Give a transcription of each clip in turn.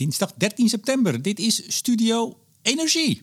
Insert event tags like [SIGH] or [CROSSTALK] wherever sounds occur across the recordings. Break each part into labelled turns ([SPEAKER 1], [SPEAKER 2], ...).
[SPEAKER 1] dinsdag 13 september. Dit is Studio Energie.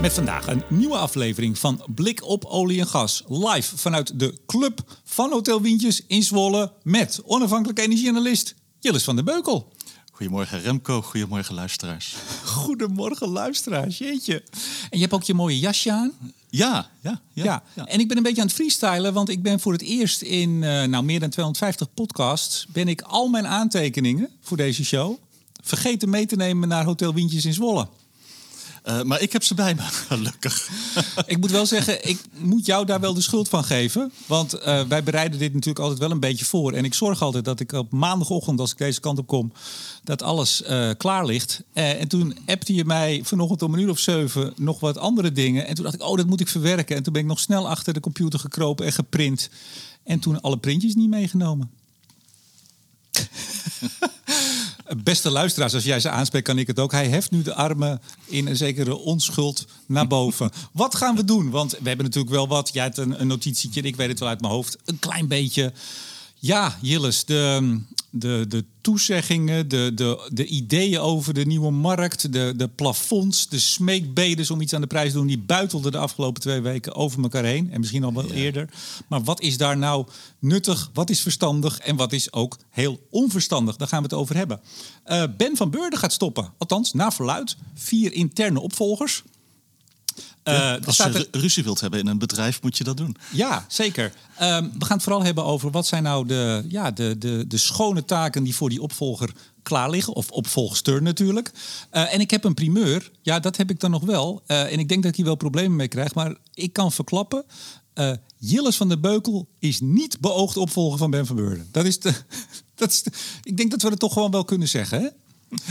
[SPEAKER 1] Met vandaag een nieuwe aflevering van Blik op olie en gas. Live vanuit de club van Hotel Wientjes in Zwolle. Met onafhankelijke energieanalist Jillis van der Beukel.
[SPEAKER 2] Goedemorgen Remco, goedemorgen luisteraars.
[SPEAKER 1] Goedemorgen luisteraars, jeetje. En je hebt ook je mooie jasje aan.
[SPEAKER 2] Ja, ja, ja.
[SPEAKER 1] Ja,
[SPEAKER 2] ja.
[SPEAKER 1] en ik ben een beetje aan het freestylen, want ik ben voor het eerst in eh, nou, meer dan 250 podcasts... ben ik al mijn aantekeningen voor deze show vergeten mee te nemen naar Hotel Wientjes in Zwolle.
[SPEAKER 2] Eh, maar ik heb ze bij me, [LAUGHS] gelukkig.
[SPEAKER 1] Ik moet wel zeggen, ik moet jou daar wel de schuld van geven. Want eh, wij bereiden dit natuurlijk altijd wel een beetje voor. En ik zorg altijd dat ik op maandagochtend, als ik deze kant op kom, dat alles eh, klaar ligt. En toen appte je mij vanochtend om een uur of zeven nog wat andere dingen. En toen dacht ik, oh, dat moet ik verwerken. En toen ben ik nog snel achter de computer gekropen en geprint. En toen alle printjes niet meegenomen. [LAUGHS] Beste luisteraars, als jij ze aanspreekt, kan ik het ook. Hij heft nu de armen in een zekere onschuld naar boven. [LAUGHS] wat gaan we doen? Want we hebben natuurlijk wel wat. Jij hebt een, een notitietje, ik weet het wel uit mijn hoofd. Een klein beetje. Ja, Jilles, de, de, de toezeggingen, de, de, de ideeën over de nieuwe markt, de, de plafonds, de smeekbedes om iets aan de prijs te doen, die buitelden de afgelopen twee weken over elkaar heen. En misschien al wel eerder. Maar wat is daar nou nuttig, wat is verstandig en wat is ook heel onverstandig? Daar gaan we het over hebben. Eh, ben van Beurden gaat stoppen. Althans, naar verluid. Vier interne opvolgers. Eh,
[SPEAKER 2] Als je
[SPEAKER 1] er-
[SPEAKER 2] ru- ruzie wilt hebben in een bedrijf, moet je dat doen.
[SPEAKER 1] ja, zeker. Ehm, we gaan het vooral hebben over wat zijn nou de, ja, de, de, de schone taken die voor die opvolger klaar liggen. Of opvolgster natuurlijk. Eh, en ik heb een primeur. Ja, dat heb ik dan nog wel. Eh, en ik denk dat ik hier wel problemen mee krijg. Maar ik kan verklappen. Jilles van der Beukel is niet beoogd opvolger van Ben van Beurden. Dat is de, [LAUGHS] dat is de, ik denk dat we het toch gewoon wel kunnen zeggen. Hè? [LAUGHS]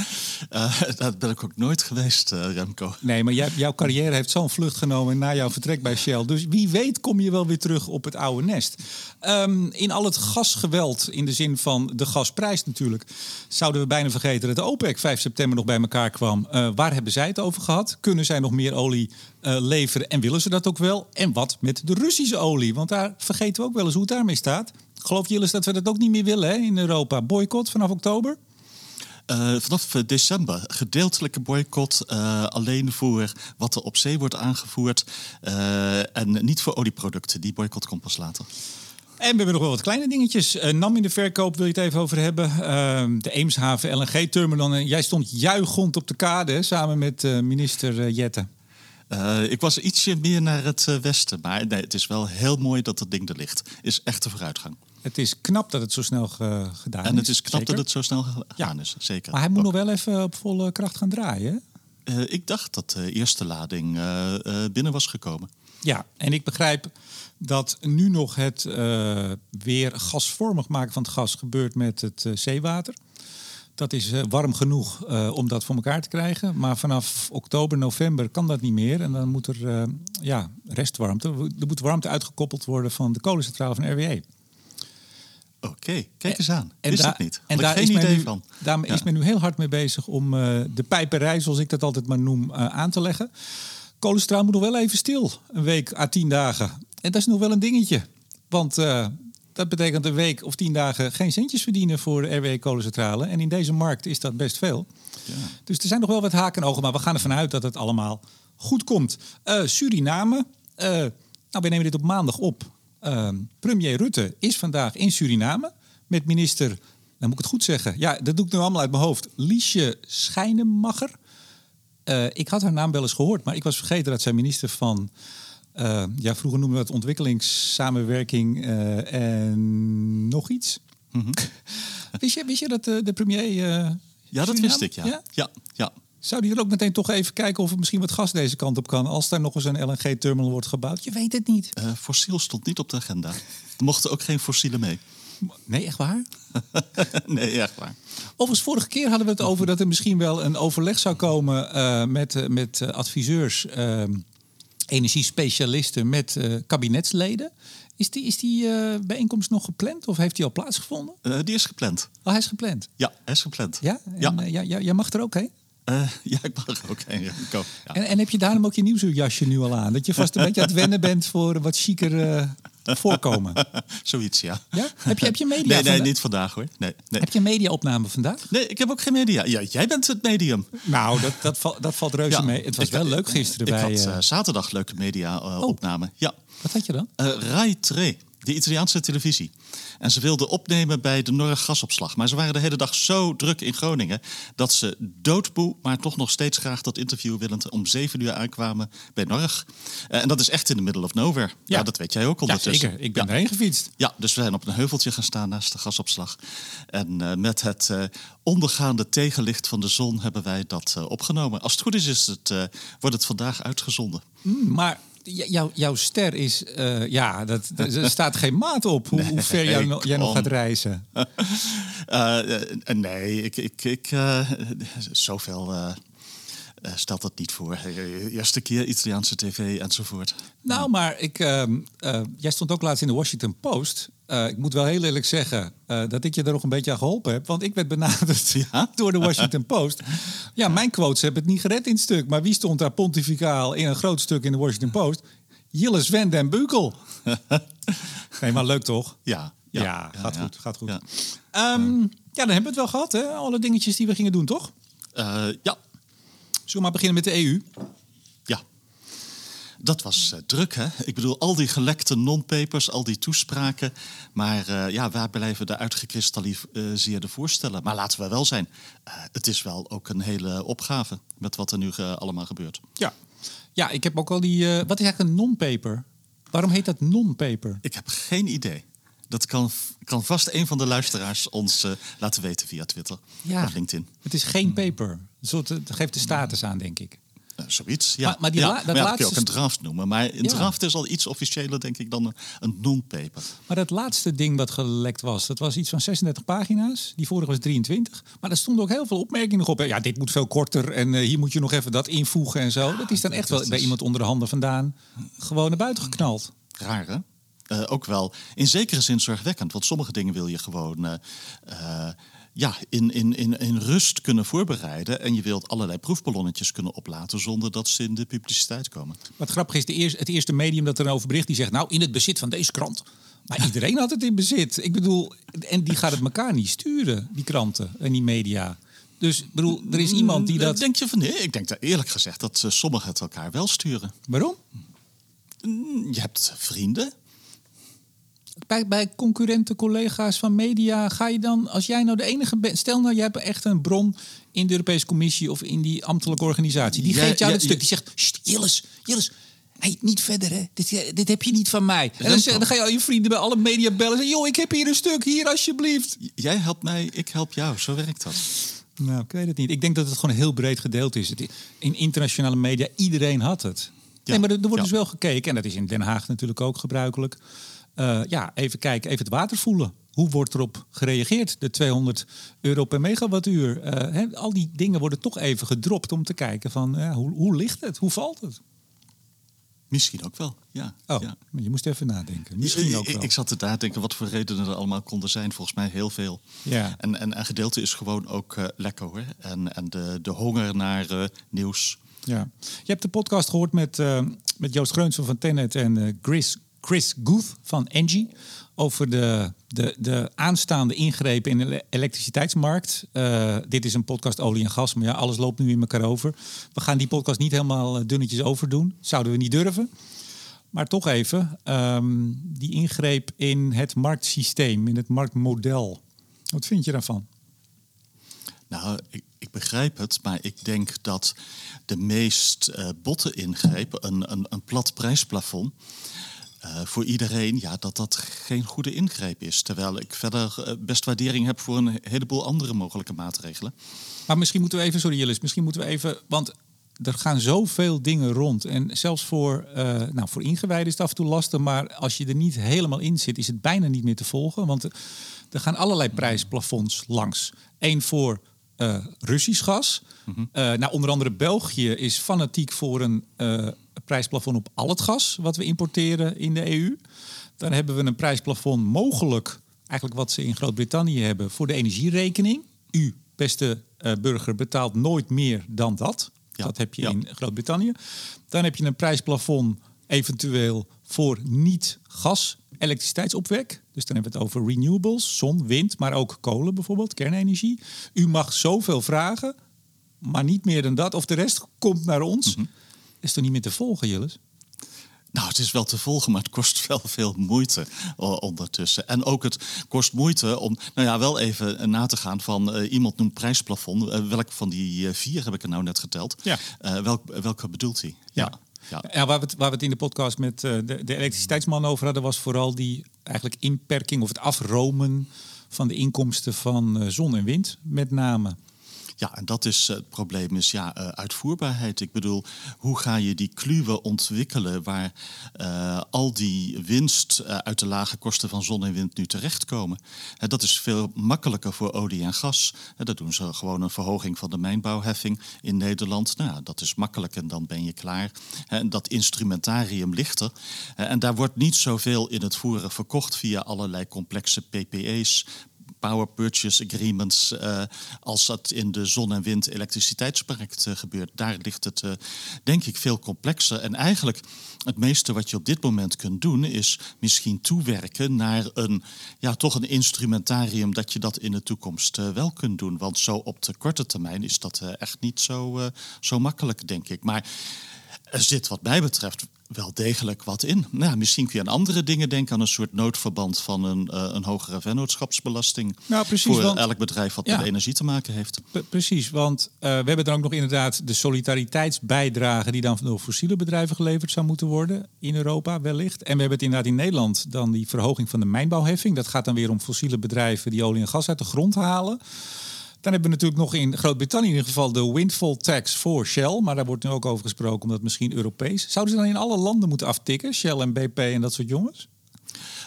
[SPEAKER 2] Eh, dat ben ik ook nooit geweest, eh, Remco.
[SPEAKER 1] Nee, maar jouw carrière heeft zo'n vlucht genomen na jouw vertrek bij Shell. Dus wie weet kom je wel weer terug op het oude nest. Ehm, in al het gasgeweld, in de zin van de gasprijs natuurlijk... zouden we bijna vergeten dat de OPEC 5 september nog bij elkaar kwam. Eh, waar hebben zij het over gehad? Kunnen zij nog meer olie leveren en willen ze dat ook wel? En wat met de Russische olie? Want daar vergeten we ook wel eens hoe het daarmee staat. Geloof eens dat we dat ook niet meer willen hè, in Europa? Boycott vanaf oktober?
[SPEAKER 2] Eh, vanaf eh, december gedeeltelijke boycott. eh, alleen voor wat er op zee wordt aangevoerd. en niet voor olieproducten. Die boycott komt pas later.
[SPEAKER 1] En we hebben nog wel wat kleine dingetjes. NAM in de verkoop wil je het even over hebben. Ehm, de Eemshaven LNG-terminal. En jij stond juichend op de kade samen met minister Jette.
[SPEAKER 2] Ik was ietsje meer naar het westen. Maar nee, het is wel heel mooi dat dat ding er ligt. Is echt een vooruitgang.
[SPEAKER 1] Het is knap dat het zo snel ge- gedaan is.
[SPEAKER 2] En het is knap
[SPEAKER 1] zeker.
[SPEAKER 2] dat het zo snel gegaan is. Zeker.
[SPEAKER 1] Maar hij moet
[SPEAKER 2] Ook.
[SPEAKER 1] nog wel even op volle kracht gaan draaien.
[SPEAKER 2] Eh, ik dacht dat de eerste lading eh, eh, binnen was gekomen.
[SPEAKER 1] Ja, en ik begrijp dat nu nog het weer gasvormig maken van het gas gebeurt met het zeewater. Dat is warm genoeg om dat voor elkaar te krijgen. Maar vanaf oktober, november kan dat niet meer. En dan moet er ja, restwarmte. Er moet warmte uitgekoppeld worden van de kolencentrale van RWE.
[SPEAKER 2] Oké, kijk eens aan.
[SPEAKER 1] En
[SPEAKER 2] Wist het niet.
[SPEAKER 1] En daar
[SPEAKER 2] geen
[SPEAKER 1] is
[SPEAKER 2] idee
[SPEAKER 1] nu,
[SPEAKER 2] van.
[SPEAKER 1] Daar
[SPEAKER 2] Ja.
[SPEAKER 1] is men nu heel hard mee bezig om eh, de pijperij, zoals ik dat altijd maar noem, eh, aan te leggen. Kolencentraal moet nog wel even stil, een week à tien dagen. En dat is nog wel een dingetje. Want eh, dat betekent een week of tien dagen geen centjes verdienen voor de RWE kolencentrale. En in deze markt is dat best veel.
[SPEAKER 2] Ja.
[SPEAKER 1] Dus er zijn nog wel wat haken en ogen, maar we gaan ervan uit dat het allemaal goed komt. Suriname, nou, we nemen dit op maandag op. Eh, premier Rutte is vandaag in Suriname met minister, dan moet ik het goed zeggen, ja, dat doe ik nu allemaal uit mijn hoofd, Liesje Schijnemacher. Eh, ik had haar naam wel eens gehoord, maar ik was vergeten dat zij minister van, eh, ja, vroeger noemden we het ontwikkelingssamenwerking eh, en nog iets. [LAUGHS] wist, je, wist je dat de premier.
[SPEAKER 2] Ja, dat wist ik, ja. Ja, ja.
[SPEAKER 1] Die er ook meteen toch even kijken of er misschien wat gas deze kant op kan... als daar nog eens een LNG-terminal wordt gebouwd? Je weet het niet.
[SPEAKER 2] Eh, fossiel stond niet op de agenda. Er mochten ook geen fossielen mee.
[SPEAKER 1] Nee, echt waar? [LAUGHS]
[SPEAKER 2] nee, echt waar.
[SPEAKER 1] Overigens, vorige keer hadden we het over dat er misschien wel een overleg zou komen... eh, met, eh, met adviseurs, eh, energiespecialisten, met kabinetsleden. Is die, is die bijeenkomst nog gepland of heeft die al plaatsgevonden?
[SPEAKER 2] Eh, die is gepland.
[SPEAKER 1] Oh, hij is gepland.
[SPEAKER 2] Ja, hij is gepland.
[SPEAKER 1] Ja? En,
[SPEAKER 2] Ja.
[SPEAKER 1] ja, ja, jij mag er ook heen?
[SPEAKER 2] Eh, [LAUGHS] ja, ik mag ook heen. Remco. Ja.
[SPEAKER 1] En, en heb je daarom ook je nieuwsuurjasje nu al aan? Dat je vast een beetje aan het wennen bent voor wat chiquer... eh, voorkomen. [LAUGHS]
[SPEAKER 2] Zoiets, ja.
[SPEAKER 1] Ja? Heb je, heb je media [LAUGHS]
[SPEAKER 2] Nee, nee,
[SPEAKER 1] vanda-
[SPEAKER 2] niet vandaag hoor. Nee, nee.
[SPEAKER 1] Heb je een mediaopname vandaag?
[SPEAKER 2] nee, ik heb ook geen media. Ja, jij bent het medium.
[SPEAKER 1] Nou, dat, dat, val- dat valt reuze mee. Het was
[SPEAKER 2] Ik-
[SPEAKER 1] wel leuk gisteren
[SPEAKER 2] Ik
[SPEAKER 1] bij...
[SPEAKER 2] had
[SPEAKER 1] eh, Oh.
[SPEAKER 2] zaterdag leuke media-opname. ja.
[SPEAKER 1] wat had je dan?
[SPEAKER 2] Eh Rai 3, de Italiaanse televisie. En ze wilden opnemen bij de Norre gasopslag. Maar ze waren de hele dag zo druk in Groningen... dat ze doodboe, maar toch nog steeds graag dat interview willend... om zeven uur aankwamen bij Norg. Eh, en dat is echt in the middle of nowhere. Ja, dat weet jij ook
[SPEAKER 1] Ja,
[SPEAKER 2] ondertussen.
[SPEAKER 1] zeker. Ik ben
[SPEAKER 2] Ja.
[SPEAKER 1] erheen gefietst.
[SPEAKER 2] Ja, dus we zijn op een heuveltje gaan staan naast de gasopslag. En eh, met het eh, ondergaande tegenlicht van de zon hebben wij dat opgenomen. Als het goed is, is het, wordt het vandaag uitgezonden.
[SPEAKER 1] Mm, Maar j- jou- jouw ster is... eh, ja, dat, er staat geen maat op hoe, hoe ver jij, nog- jij nog gaat reizen. [LAUGHS]
[SPEAKER 2] Eh, eh, nee, ik, ik, ik, zoveel stelt dat niet voor. Eh, Eerste keer Italiaanse tv enzovoort.
[SPEAKER 1] Nou, maar ik, ehm, eh, jij stond ook laatst in de Washington Post. Eh, ik moet wel heel eerlijk zeggen eh, dat ik je er nog een beetje aan geholpen heb. Want ik werd benaderd [LAUGHS]
[SPEAKER 2] Ja?
[SPEAKER 1] door de Washington Post. Ja, mijn quotes hebben het niet gered in het stuk. Maar wie stond daar pontificaal in een groot stuk in de Washington Post? Jilles Van den Bukel. [LAUGHS] nee, maar leuk toch?
[SPEAKER 2] Ja,
[SPEAKER 1] Ja, gaat goed, gaat goed.
[SPEAKER 2] Ja.
[SPEAKER 1] Ehm, ja, dan hebben we het wel gehad, hè? Alle dingetjes die we gingen doen, toch?
[SPEAKER 2] Eh, ja,
[SPEAKER 1] we maar beginnen met de EU?
[SPEAKER 2] ja. Dat was eh, druk, hè? Ik bedoel, al die gelekte non-papers, al die toespraken. Maar eh, ja, waar blijven de uitgekristalliseerde voorstellen? Maar laten we wel zijn, eh, het is wel ook een hele opgave met wat er nu allemaal gebeurt.
[SPEAKER 1] Ja. Ja, ik heb ook al die... wat is eigenlijk een non-paper? Waarom heet dat non-paper?
[SPEAKER 2] Ik heb geen idee. Dat kan, kan vast een van de luisteraars ons laten weten via Twitter
[SPEAKER 1] Ja.
[SPEAKER 2] of LinkedIn.
[SPEAKER 1] Het is geen paper. Soort, het geeft de status aan, denk ik.
[SPEAKER 2] Eh, zoiets, ja.
[SPEAKER 1] Maar- maar die
[SPEAKER 2] ja,
[SPEAKER 1] la- dat
[SPEAKER 2] maar ja, kun je
[SPEAKER 1] laatste
[SPEAKER 2] ook een draft noemen. Maar een
[SPEAKER 1] Ja.
[SPEAKER 2] draft is al iets officiëler, denk ik, dan een, een non-paper.
[SPEAKER 1] Maar dat laatste ding wat gelekt was, dat was iets van 36 pagina's. Die vorige was 23. Maar er stonden ook heel veel opmerkingen nog op. Ja, dit moet veel korter en eh, hier moet je nog even dat invoegen en zo. Dat is dan echt wel bij iemand onder de handen vandaan gewoon naar buiten geknald.
[SPEAKER 2] Raar, hè? Eh, ook wel in zekere zin zorgwekkend. Want sommige dingen wil je gewoon ja, in, in, in, in rust kunnen voorbereiden. En je wilt allerlei proefballonnetjes kunnen oplaten zonder dat ze in de publiciteit komen.
[SPEAKER 1] Wat grappig is, de eerste, het eerste medium dat erover bericht, die zegt nou in het bezit van deze krant. Maar [LAUGHS] iedereen had het in bezit. Ik bedoel, en die gaat het elkaar niet sturen, die kranten en die media. Dus ik bedoel, er is iemand die
[SPEAKER 2] Eh,
[SPEAKER 1] dat.
[SPEAKER 2] Denk je van nee? Ik denk daar eerlijk gezegd dat eh, sommigen het elkaar wel sturen.
[SPEAKER 1] Waarom?
[SPEAKER 2] Mm, Je hebt vrienden.
[SPEAKER 1] Bij, bij concurrenten, collega's van media, ga je dan, als jij nou de enige bent, stel nou, je hebt echt een bron in de Europese Commissie of in die ambtelijke organisatie, die
[SPEAKER 2] Ja,
[SPEAKER 1] geeft jou
[SPEAKER 2] ja,
[SPEAKER 1] het stuk, die zegt, "Sst, Jilles, Jilles, hey, niet verder hè, dit, dit heb je niet van mij. En dan, zeg- dan ga je al je vrienden bij alle media bellen en zeggen, joh, ik heb hier een stuk, hier alsjeblieft.
[SPEAKER 2] Jij helpt mij, ik help jou. Zo werkt dat.
[SPEAKER 1] Nou, ik weet het niet. Ik denk dat het gewoon heel breed gedeeld is. In internationale media, iedereen had het. Nee, maar er, er wordt
[SPEAKER 2] ja.
[SPEAKER 1] dus wel gekeken, en dat is in Den Haag natuurlijk ook gebruikelijk. Eh, ja, even kijken, even het water voelen. Hoe wordt erop gereageerd? De 200 euro per megawattuur. Eh, al die dingen worden toch even gedropt om te kijken van ja, hoe, hoe ligt het? Hoe valt het?
[SPEAKER 2] Misschien ook wel, ja.
[SPEAKER 1] Oh,
[SPEAKER 2] ja.
[SPEAKER 1] je moest even nadenken. Misschien ook
[SPEAKER 2] Ik-
[SPEAKER 1] wel.
[SPEAKER 2] Ik zat te nadenken wat voor redenen er allemaal konden zijn. Volgens mij heel veel.
[SPEAKER 1] Ja.
[SPEAKER 2] En, en een gedeelte is gewoon ook eh, lekker hoor. En, en de, de honger naar eh, nieuws.
[SPEAKER 1] Ja. Je hebt de podcast gehoord met, eh, met Joost Greunsen van Tenet en eh, Chris, Chris Guth van Engie. Over de, de, de aanstaande ingrepen in de ele- elektriciteitsmarkt. Eh, dit is een podcast olie en gas, maar ja, alles loopt nu in elkaar over. We gaan die podcast niet helemaal eh, dunnetjes overdoen. Zouden we niet durven. Maar toch even, ehm, die ingreep in het marktsysteem, in het marktmodel. Wat vind je daarvan?
[SPEAKER 2] Nou, ik, ik begrijp het, maar ik denk dat de meest eh, botte ingreep, een, een, een plat prijsplafond, eh, voor iedereen, ja, dat dat geen goede ingreep is. Terwijl ik verder eh, best waardering heb voor een heleboel andere mogelijke maatregelen.
[SPEAKER 1] Maar misschien moeten we even, sorry Jillis, misschien moeten we even, want er gaan zoveel dingen rond. En zelfs voor, eh nou, voor ingewijden is het af en toe lastig, maar als je er niet helemaal in zit, is het bijna niet meer te volgen. Want er gaan allerlei prijsplafonds langs. Eén voor eh, Russisch gas. Eh, nou, onder andere België is fanatiek voor een eh, prijsplafond op al het gas wat we importeren in de EU. Dan hebben we een prijsplafond mogelijk, eigenlijk wat ze in Groot-Brittannië hebben, voor de energierekening. U, beste burger, betaalt nooit meer dan dat.
[SPEAKER 2] Ja,
[SPEAKER 1] Dat heb je
[SPEAKER 2] ja.
[SPEAKER 1] in Groot-Brittannië. Dan heb je een prijsplafond eventueel voor niet-gas elektriciteitsopwek. Dus dan hebben we het over renewables, zon, wind, maar ook kolen bijvoorbeeld, kernenergie. U mag zoveel vragen, maar niet meer dan dat. Of de rest komt naar ons.
[SPEAKER 2] Mhm.
[SPEAKER 1] Is toch niet meer te volgen, Jilles?
[SPEAKER 2] Nou, het is wel te volgen, maar het kost [LAUGHS] wel veel moeite eh, ondertussen. En ook het kost moeite om, nou ja, wel even eh, na te gaan van uh, iemand noemt prijsplafond. Uh, welke van die vier heb ik er nou net geteld?
[SPEAKER 1] Ja.
[SPEAKER 2] welk, welke bedoelt hij?
[SPEAKER 1] Ja. ja. Ja. waar, we het, waar we in de podcast met de, de elektriciteitsman over hadden, was vooral die eigenlijk inperking of het afromen van de inkomsten van zon en wind, met name.
[SPEAKER 2] Ja, en dat is het probleem is ja, uh, uitvoerbaarheid. Ik bedoel, hoe ga je die kluwen ontwikkelen waar uh, al die winst uit de lage kosten van zon en wind nu terechtkomen? Dat is veel makkelijker voor olie en gas. dat doen ze gewoon een verhoging van de mijnbouwheffing in Nederland. Nou, dat is makkelijk en dan ben je klaar. En dat instrumentarium ligt er. en daar wordt niet zoveel in het voeren verkocht via allerlei complexe PPE's, power purchase agreements uh, als dat in de zon- en wind-elektriciteitsmarkt uh, gebeurt. Daar ligt het, uh, denk ik, veel complexer. En eigenlijk het meeste wat je op dit moment kunt doen, is misschien toewerken naar een, ja, toch een instrumentarium dat je dat in de toekomst wel kunt doen. Want zo op de korte termijn is dat echt niet zo, zo makkelijk, denk ik. Maar er zit wat mij betreft wel degelijk wat in. Nou, misschien kun je aan andere dingen denken, aan een soort noodverband van een, uh, een hogere vennootschapsbelasting
[SPEAKER 1] nou, precies,
[SPEAKER 2] voor
[SPEAKER 1] want,
[SPEAKER 2] elk bedrijf wat met energie te maken heeft.
[SPEAKER 1] Precies, want uh, we hebben dan ook nog inderdaad de solidariteitsbijdrage die dan door fossiele bedrijven geleverd zou moeten worden in Europa wellicht. En we hebben het inderdaad in Nederland dan die verhoging van de mijnbouwheffing. Dat gaat dan weer om fossiele bedrijven die olie en gas uit de grond halen. Dan hebben we natuurlijk nog in Groot-Brittannië in ieder geval de windfall tax voor Shell. Maar daar wordt nu ook over gesproken, omdat misschien Europees. Zouden ze dan in alle landen moeten aftikken, Shell en BP en dat soort jongens?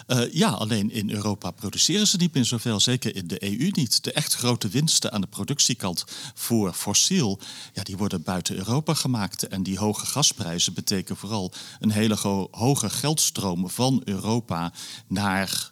[SPEAKER 2] Uh, ja, alleen in Europa produceren ze niet meer zoveel, zeker in de EU niet. De echt grote winsten aan de productiekant voor fossiel, ja, die worden buiten Europa gemaakt. En die hoge gasprijzen betekenen vooral een hele hoge geldstroom van Europa naar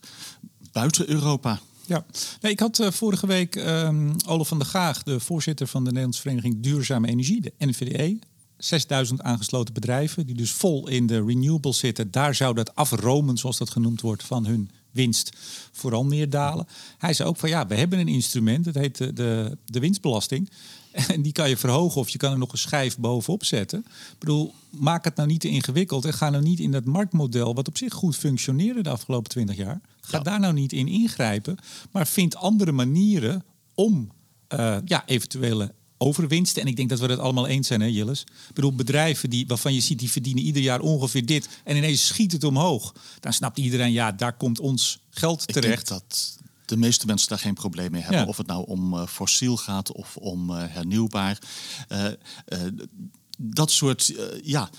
[SPEAKER 2] buiten Europa.
[SPEAKER 1] Ja, nee, ik had uh, vorige week um, van der Gaag, de voorzitter van de Nederlandse Vereniging Duurzame Energie, de NVDE. 6000 aangesloten bedrijven die dus vol in de renewables zitten. Daar zou dat afromen, zoals dat genoemd wordt, van hun winst vooral neerdalen. Hij zei ook van ja, we hebben een instrument, dat heet de, de, de winstbelasting. En [LAUGHS] die kan je verhogen of je kan er nog een schijf bovenop zetten. Ik bedoel, maak het nou niet te ingewikkeld en ga nou niet in dat marktmodel, wat op zich goed functioneerde de afgelopen twintig jaar. Ga daar nou niet in ingrijpen, maar vind andere manieren om uh, ja, eventuele overwinsten. En ik denk dat we het allemaal eens zijn, hè, Jilles? Ik bedoel, bedrijven die, waarvan je ziet, die verdienen ieder jaar ongeveer dit. En ineens schiet het omhoog. Dan snapt iedereen, ja, daar komt ons geld terecht.
[SPEAKER 2] Ik denk dat de meeste mensen daar geen probleem mee hebben. Ja. Of het nou om uh, fossiel gaat of om uh, hernieuwbaar. Uh, dat soort, ja,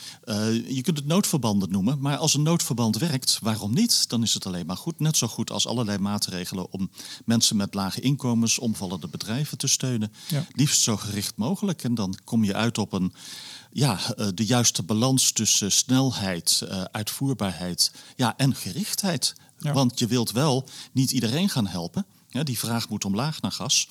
[SPEAKER 2] je kunt het noodverbanden noemen, maar als een noodverband werkt, waarom niet? Dan is het alleen maar goed. Net zo goed als allerlei maatregelen om mensen met lage inkomens, omvallende bedrijven te steunen. Ja. Liefst zo gericht mogelijk. En dan kom je uit op een, ja, de juiste balans tussen snelheid, uitvoerbaarheid ja, en gerichtheid. Ja. Want je wilt wel niet iedereen gaan helpen. Ja, die vraag moet omlaag naar gas.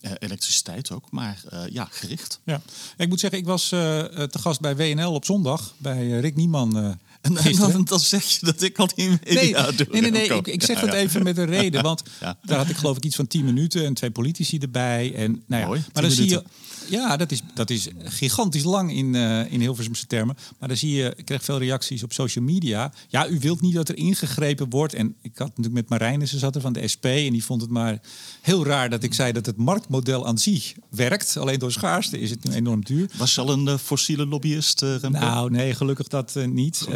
[SPEAKER 2] Uh, elektriciteit ook, maar uh, ja, gericht.
[SPEAKER 1] Ja, ik moet zeggen, ik was uh, te gast bij WNL op zondag bij Rick Nieman.
[SPEAKER 2] En, en dan, [LAUGHS] dan, zeg je dat ik al die media
[SPEAKER 1] nee,
[SPEAKER 2] doe.
[SPEAKER 1] Nee, nee, nee, ik, ik zeg ja, dat ja. even met een [LAUGHS] reden. Want ja. daar had ik geloof ik iets van 10 minuten en twee politici erbij. En, nou ja,
[SPEAKER 2] Mooi,
[SPEAKER 1] maar dan minuten. zie je. Ja, dat is, dat is gigantisch lang in, uh, in Hilversumse termen. Maar dan zie je, ik krijg veel reacties op social media. Ja, u wilt niet dat er ingegrepen wordt. En ik had natuurlijk met Marijnissen zat er van de SP. En die vond het maar heel raar dat ik zei dat het marktmodel aan zich werkt. Alleen door schaarste is het nu enorm duur.
[SPEAKER 2] Was al een uh, fossiele lobbyist, uh?
[SPEAKER 1] Nou, nee, gelukkig dat niet.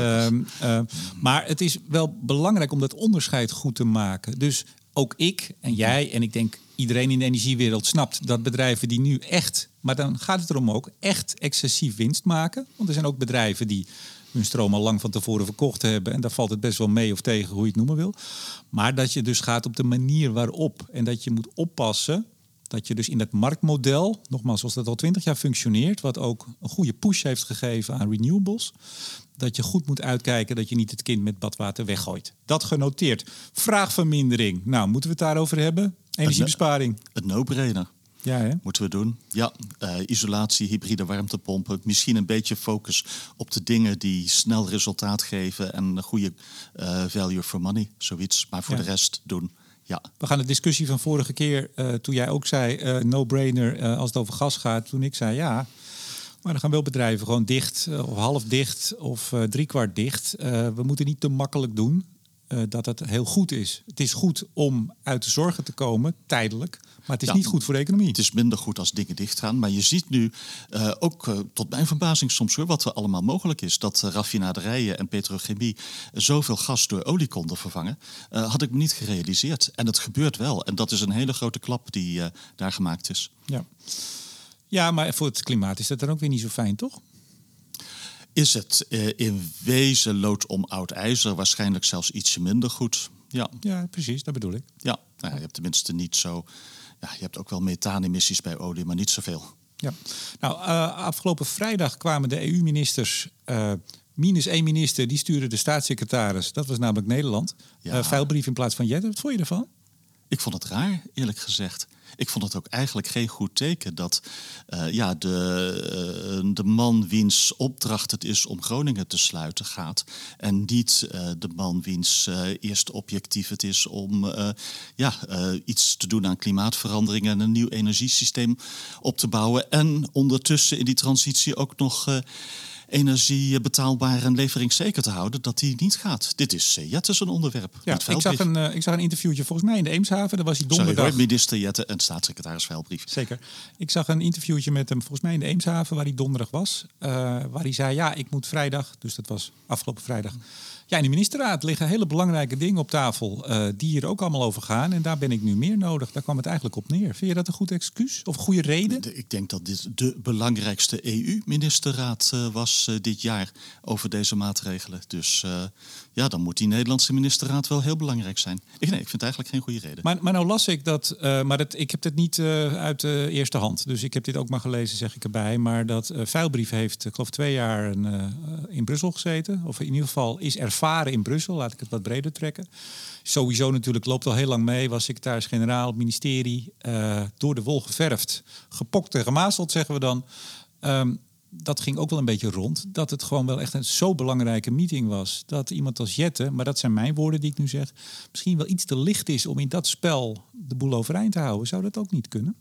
[SPEAKER 1] Maar het is wel belangrijk om dat onderscheid goed te maken. Dus ook ik en jij en ik denk iedereen in de energiewereld snapt dat bedrijven die nu echt, maar dan gaat het erom ook, echt excessief winst maken. Want er zijn ook bedrijven die hun stroom al lang van tevoren verkocht hebben. En daar valt het best wel mee of tegen, hoe je het noemen wil. Maar dat je dus gaat op de manier waarop. En dat je moet oppassen dat je dus in dat marktmodel, nogmaals, zoals dat al twintig jaar functioneert, wat ook een goede push heeft gegeven aan renewables, dat je goed moet uitkijken dat je niet het kind met badwater weggooit. Dat genoteerd. Vraagvermindering. Nou, moeten we het daarover hebben? Energiebesparing.
[SPEAKER 2] Het no-brainer.
[SPEAKER 1] Ja, hè?
[SPEAKER 2] Moeten we doen. Ja, uh, isolatie, hybride warmtepompen. Misschien een beetje focus op de dingen die snel resultaat geven en een goede uh, value for money, zoiets. Maar voor
[SPEAKER 1] Ja.
[SPEAKER 2] de rest doen. Ja,
[SPEAKER 1] We gaan de discussie van vorige keer, eh, toen jij ook zei, eh, no-brainer eh, als het over gas gaat. Toen ik zei ja, maar dan gaan wel bedrijven gewoon dicht, eh, of half dicht, of eh driekwart dicht. Eh, we moeten niet te makkelijk doen dat het heel goed is. Het is goed om uit de zorgen te komen, tijdelijk. Maar het is
[SPEAKER 2] Ja.
[SPEAKER 1] niet goed voor de economie.
[SPEAKER 2] Het is minder goed als dingen dichtgaan. Maar je ziet nu ook tot mijn verbazing soms hoor, wat er allemaal mogelijk is. Dat raffinaderijen en petrochemie zoveel gas door olie konden vervangen. had ik me niet gerealiseerd. En het gebeurt wel. En dat is een hele grote klap die daar gemaakt is.
[SPEAKER 1] Ja. Ja, maar voor het klimaat is dat dan ook weer niet zo fijn, toch?
[SPEAKER 2] Is het eh, in wezen lood om oud ijzer waarschijnlijk zelfs ietsje minder goed? Ja,
[SPEAKER 1] Ja, precies, dat bedoel ik.
[SPEAKER 2] ja. Nou, je hebt tenminste niet zo. Ja, je hebt ook wel methaanemissies bij olie, maar niet zoveel.
[SPEAKER 1] Ja. Nou, eh, afgelopen vrijdag kwamen de EU-ministers. eh, minus één minister, die stuurde de staatssecretaris. Dat was namelijk Nederland.
[SPEAKER 2] Ja.
[SPEAKER 1] Eh, vuilbrief in plaats van Jette. Wat vond je ervan?
[SPEAKER 2] Ik vond het raar, eerlijk gezegd. Ik vond het ook eigenlijk geen goed teken dat eh, ja, de, eh, de man wiens opdracht het is om Groningen te sluiten gaat. En niet eh, de man wiens eerste objectief het is om ja, iets te doen aan klimaatverandering en een nieuw energiesysteem op te bouwen. En ondertussen in die transitie ook nog energie betaalbaar en leveringszeker te houden, dat die niet gaat. Dit is uh, Jettes een onderwerp.
[SPEAKER 1] Ja, ik zag, een, eh, ik zag een interviewtje volgens mij in de Eemshaven. Daar was hij
[SPEAKER 2] Sorry
[SPEAKER 1] donderdag.
[SPEAKER 2] hoor, minister Jette en staatssecretaris Veilbrief.
[SPEAKER 1] Zeker. Ik zag een interviewtje met hem, volgens mij in de Eemshaven, waar hij donderdag was. eh, waar hij zei, ja, ik moet vrijdag, dus dat was afgelopen vrijdag. Ja, in de ministerraad liggen hele belangrijke dingen op tafel, eh, die hier ook allemaal over gaan. En daar ben ik nu meer nodig. Daar kwam het eigenlijk op neer. Vind je dat een goed excuus of goede reden?
[SPEAKER 2] De- Ik denk dat dit de belangrijkste EU-ministerraad eh, was eh, dit jaar over deze maatregelen. Dus ja, dan moet die Nederlandse ministerraad wel heel belangrijk zijn. Ik, nee, ik vind het eigenlijk geen goede reden.
[SPEAKER 1] Maar, maar nou las ik dat, eh, maar dat, ik heb dit niet eh, uit de eerste hand. Dus ik heb dit ook maar gelezen, zeg ik erbij. Maar dat eh Vuilbrief heeft, ik geloof twee jaar in Brussel gezeten. Of in ieder geval is ervaren in Brussel, laat ik het wat breder trekken. Sowieso natuurlijk, loopt al heel lang mee. Was secretaris-generaal ministerie. door de wol geverfd. Gepokt en gemazeld, zeggen we dan. Ehm, dat ging ook wel een beetje rond. Dat het gewoon wel echt een zo belangrijke meeting was. Dat iemand als Jette, maar dat zijn mijn woorden die ik nu zeg, misschien wel iets te licht is om in dat spel de boel overeind te houden. Zou dat ook niet kunnen?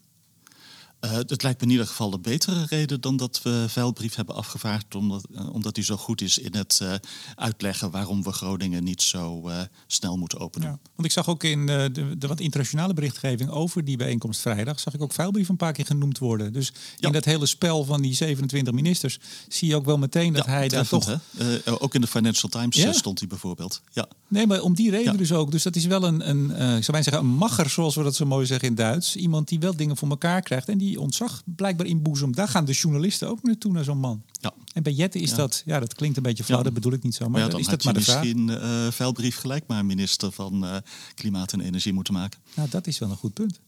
[SPEAKER 2] Eh, het lijkt me in ieder geval een betere reden dan dat we Veilbrief hebben afgevaardigd. Omdat, eh, omdat hij zo goed is in het eh, uitleggen waarom we Groningen niet zo snel moeten openen.
[SPEAKER 1] Ja. Want ik zag ook in de, de wat internationale berichtgeving over die bijeenkomst vrijdag, zag ik ook vuilbrief een paar keer genoemd worden. Dus
[SPEAKER 2] Ja.
[SPEAKER 1] in dat hele spel van die 27 ministers zie je ook wel meteen dat
[SPEAKER 2] Ja,
[SPEAKER 1] hij daar toch
[SPEAKER 2] ook in de Financial Times
[SPEAKER 1] Ja.
[SPEAKER 2] stond hij bijvoorbeeld. Ja.
[SPEAKER 1] Nee, maar om die reden
[SPEAKER 2] Ja.
[SPEAKER 1] dus ook. Dus dat is wel een, een ik zou bijna zeggen, een magger, zoals we dat zo mooi zeggen in Duits. Iemand die wel dingen voor elkaar krijgt en die ontzag blijkbaar inboezemt. Daar gaan de journalisten ook naartoe, naar zo'n man.
[SPEAKER 2] ja.
[SPEAKER 1] En bij Jette is
[SPEAKER 2] Ja.
[SPEAKER 1] dat, ja, dat klinkt een beetje flauw,
[SPEAKER 2] Ja.
[SPEAKER 1] dat bedoel ik niet zo. Maar,
[SPEAKER 2] Maar ja,
[SPEAKER 1] dan
[SPEAKER 2] dan
[SPEAKER 1] is dat maar de vraag.
[SPEAKER 2] misschien eh Veilbrief gelijk maar minister van eh, Klimaat en Energie moeten maken.
[SPEAKER 1] Nou, dat is wel een goed punt.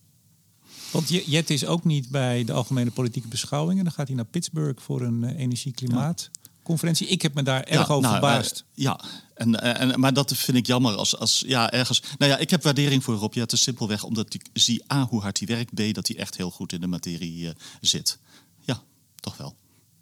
[SPEAKER 1] Want Je- Jette is ook niet bij de algemene politieke beschouwingen. Dan gaat hij naar Pittsburgh voor een eh, energie-klimaatconferentie. Ik heb me daar erg over
[SPEAKER 2] nou,
[SPEAKER 1] verbaasd.
[SPEAKER 2] eh, ja, en, eh, en, maar dat vind ik jammer als, als ja, ergens. Nou ja, ik heb waardering voor Rob Jetten simpelweg omdat ik zie A hoe hard hij werkt, B dat hij echt heel goed in de materie eh, zit. Ja, toch wel.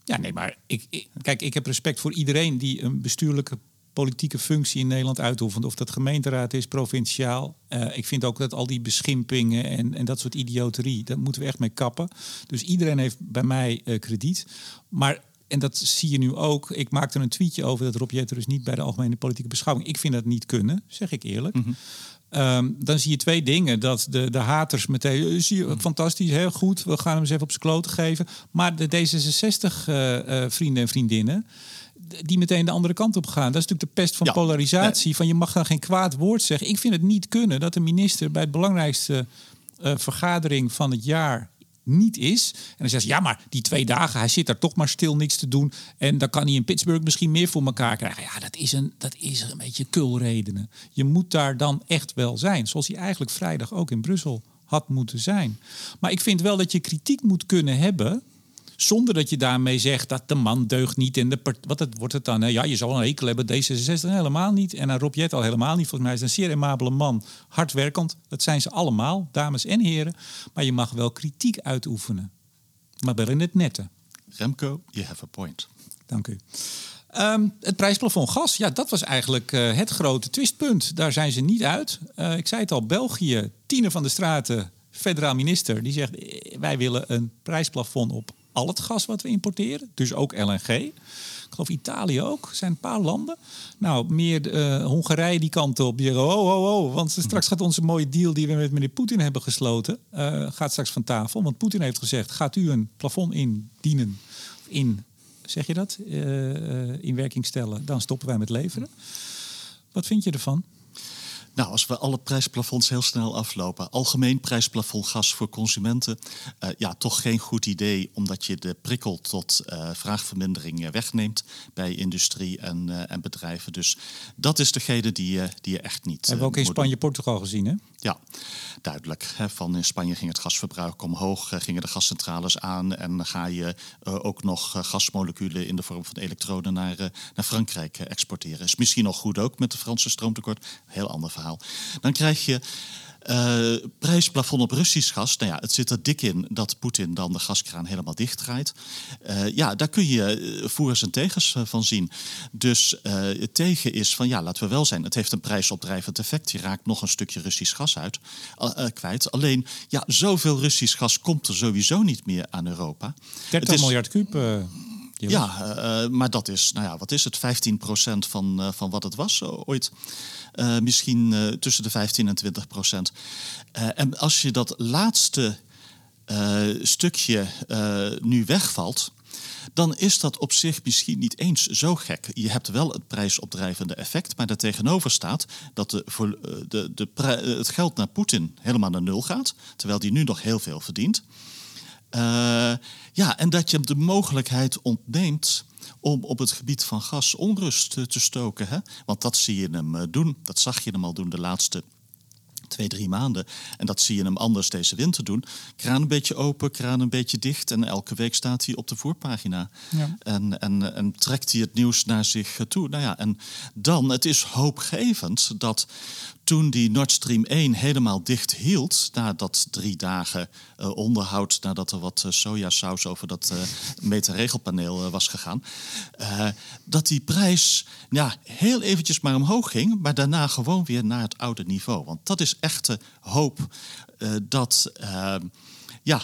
[SPEAKER 1] Ja, nee, maar ik, ik- kijk, ik heb respect voor iedereen die een bestuurlijke politieke functie in Nederland uitoefent. Of dat gemeenteraad is, provinciaal. Ik vind ook dat al die beschimpingen en, en dat soort idioterie, daar moeten we echt mee kappen. Dus iedereen heeft bij mij krediet. Maar, en dat zie je nu ook, ik maakte een tweetje over dat Rob Jetter dus niet bij de algemene politieke beschouwing. Ik vind dat niet kunnen, zeg ik eerlijk. Ehm, dan zie je twee dingen. Dat de, de haters meteen, eh, zie je, fantastisch, heel goed, we gaan hem eens even op zijn kloten geven. Maar de D66-vrienden en vriendinnen, die meteen de andere kant op gaan. Dat is natuurlijk de pest van
[SPEAKER 2] Ja,
[SPEAKER 1] polarisatie. Van je mag dan geen kwaad woord zeggen. Ik vind het niet kunnen dat de minister bij het belangrijkste eh, vergadering van het jaar niet is. En dan zegt ze, ja, maar die twee dagen, hij zit daar toch maar stil niks te doen. En dan kan hij in Pittsburgh misschien meer voor elkaar krijgen. Ja, dat is een, dat is een beetje kulredenen. Je moet daar dan echt wel zijn. Zoals hij eigenlijk vrijdag ook in Brussel had moeten zijn. Maar ik vind wel dat je kritiek moet kunnen hebben Zonder dat je daarmee zegt dat de man deugt niet in de Wat het, wordt het dan? Hè? Ja, je zal een hekel hebben. D66 helemaal niet. En aan Rob Jet al helemaal niet. Volgens mij is een zeer amabele man. Hardwerkend. Dat zijn ze allemaal, dames en heren. Maar je mag wel kritiek uitoefenen. Maar wel in het nette.
[SPEAKER 2] Remco, you have a point.
[SPEAKER 1] Dank u. Um, het prijsplafond gas, ja, dat was eigenlijk uh, het grote twistpunt. Daar zijn ze niet uit. Uh, ik zei het al, België, Tine van de Straten, federaal minister, die zegt: wij willen een prijsplafond op al het gas wat we importeren, dus ook LNG. Ik geloof Italië ook, zijn een paar landen. Nou, meer uh, Hongarije die kant op. Die zeggen, oh, oh, oh, want straks gaat onze mooie deal die we met meneer Poetin hebben gesloten, uh, gaat straks van tafel. Want Poetin heeft gezegd, gaat u een plafond indienen, in, zeg je dat, uh, in werking stellen, dan stoppen wij met leveren. Wat vind je ervan?
[SPEAKER 2] Nou, als we alle prijsplafonds heel snel aflopen. Algemeen prijsplafond gas voor consumenten. Uh, ja, toch geen goed idee, omdat je de prikkel tot uh, vraagvermindering eh, wegneemt bij industrie en, en bedrijven. Dus dat is degene die, die je echt niet.
[SPEAKER 1] Hebben we ook in Spanje, Portugal gezien, hè?
[SPEAKER 2] Ja, duidelijk. Hè. Van in Spanje ging het gasverbruik omhoog, gingen de gascentrales aan en ga je ook nog gasmoleculen in de vorm van elektroden naar, naar Frankrijk exporteren. Is misschien nog goed ook met de Franse stroomtekort. Heel ander verhaal. Dan krijg je uh, prijsplafond op Russisch gas. Nou ja, het zit er dik in dat Poetin dan de gaskraan helemaal dichtdraait. Uh, ja, daar kun je eh, voers en tegens van zien. Dus het tegen is van ja, laten we wel zijn. Het heeft een prijsopdrijvend effect. Je raakt nog een stukje Russisch gas uit, kwijt. Alleen, ja, zoveel Russisch gas komt er sowieso niet meer aan Europa.
[SPEAKER 1] 30 is, miljard kuub.
[SPEAKER 2] Ja, uh, maar dat is, nou ja, wat is het? 15% van, uh, van wat het was ooit. Uh, misschien tussen de 15 en 20 procent. en als je dat laatste stukje nu wegvalt, dan is dat op zich misschien niet eens zo gek. Je hebt wel het prijsopdrijvende effect, maar daartegenover staat dat de, de, de, het geld naar Poetin helemaal naar nul gaat, terwijl die nu nog heel veel verdient. Uh, ja, en dat je de mogelijkheid ontneemt om op het gebied van gas onrust te stoken. Hè? Want dat zie je hem eh, doen. Dat zag je hem al doen de laatste twee, drie maanden. En dat zie je hem anders deze winter doen. Kraan een beetje open, kraan een beetje dicht. En elke week staat hij op de voorpagina. Ja. En, en, en trekt hij het nieuws naar zich toe. Nou ja, en dan, het is hoopgevend dat toen die Nord Stream 1 helemaal dicht hield, na dat drie dagen uh, onderhoud, nadat er wat uh, sojasaus over dat uh, meterregelpaneel was gegaan, dat die prijs ja, heel eventjes maar omhoog ging, maar daarna gewoon weer naar het oude niveau. Want dat is echte hoop dat ja,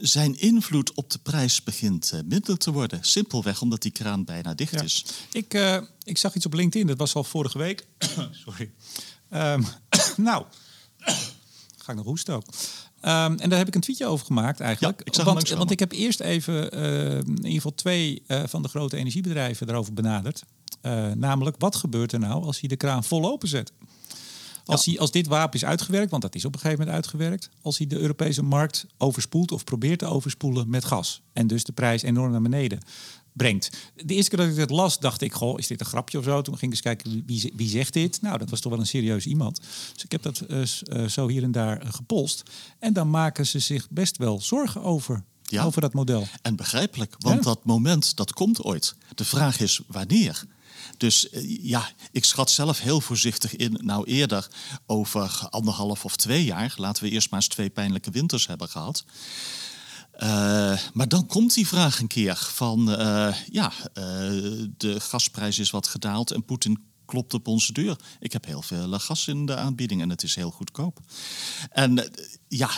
[SPEAKER 2] zijn invloed op de prijs begint minder te worden. Simpelweg omdat die kraan bijna dicht is.
[SPEAKER 1] Ik, ik zag iets op LinkedIn, dat was al vorige week. [COUGHS] Sorry. Um, [COUGHS] nou, [COUGHS] ga ik nog hoesten ook. Um, en daar heb ik een tweetje over gemaakt eigenlijk.
[SPEAKER 2] Ja, ik
[SPEAKER 1] want, want, ik heb eerst even uh, in ieder geval twee uh, van de grote energiebedrijven erover benaderd. Uh, namelijk, wat gebeurt er nou als hij de kraan vol openzet? Als, ja. hij, als dit wapen is uitgewerkt, want dat is op een gegeven moment uitgewerkt, als hij de Europese markt overspoelt of probeert te overspoelen met gas en dus de prijs enorm naar beneden brengt. De eerste keer dat ik het las, dacht ik, goh, is dit een grapje of zo? Toen ging ik eens kijken, wie, wie zegt dit? Nou, dat was toch wel een serieus iemand. Dus ik heb dat uh, zo hier en daar uh, gepolst. En dan maken ze zich best wel zorgen over. Ja. Over dat model.
[SPEAKER 2] En begrijpelijk, want dat moment dat komt ooit. De vraag is wanneer. Dus ja, ik schat zelf heel voorzichtig in, nou eerder over anderhalf of twee jaar. Laten we eerst maar eens twee pijnlijke winters hebben gehad. Uh, maar dan komt die vraag een keer van, uh, ja, uh, de gasprijs is wat gedaald en Poetin klopt op onze deur. Ik heb heel veel gas in de aanbieding en het is heel goedkoop. En ja,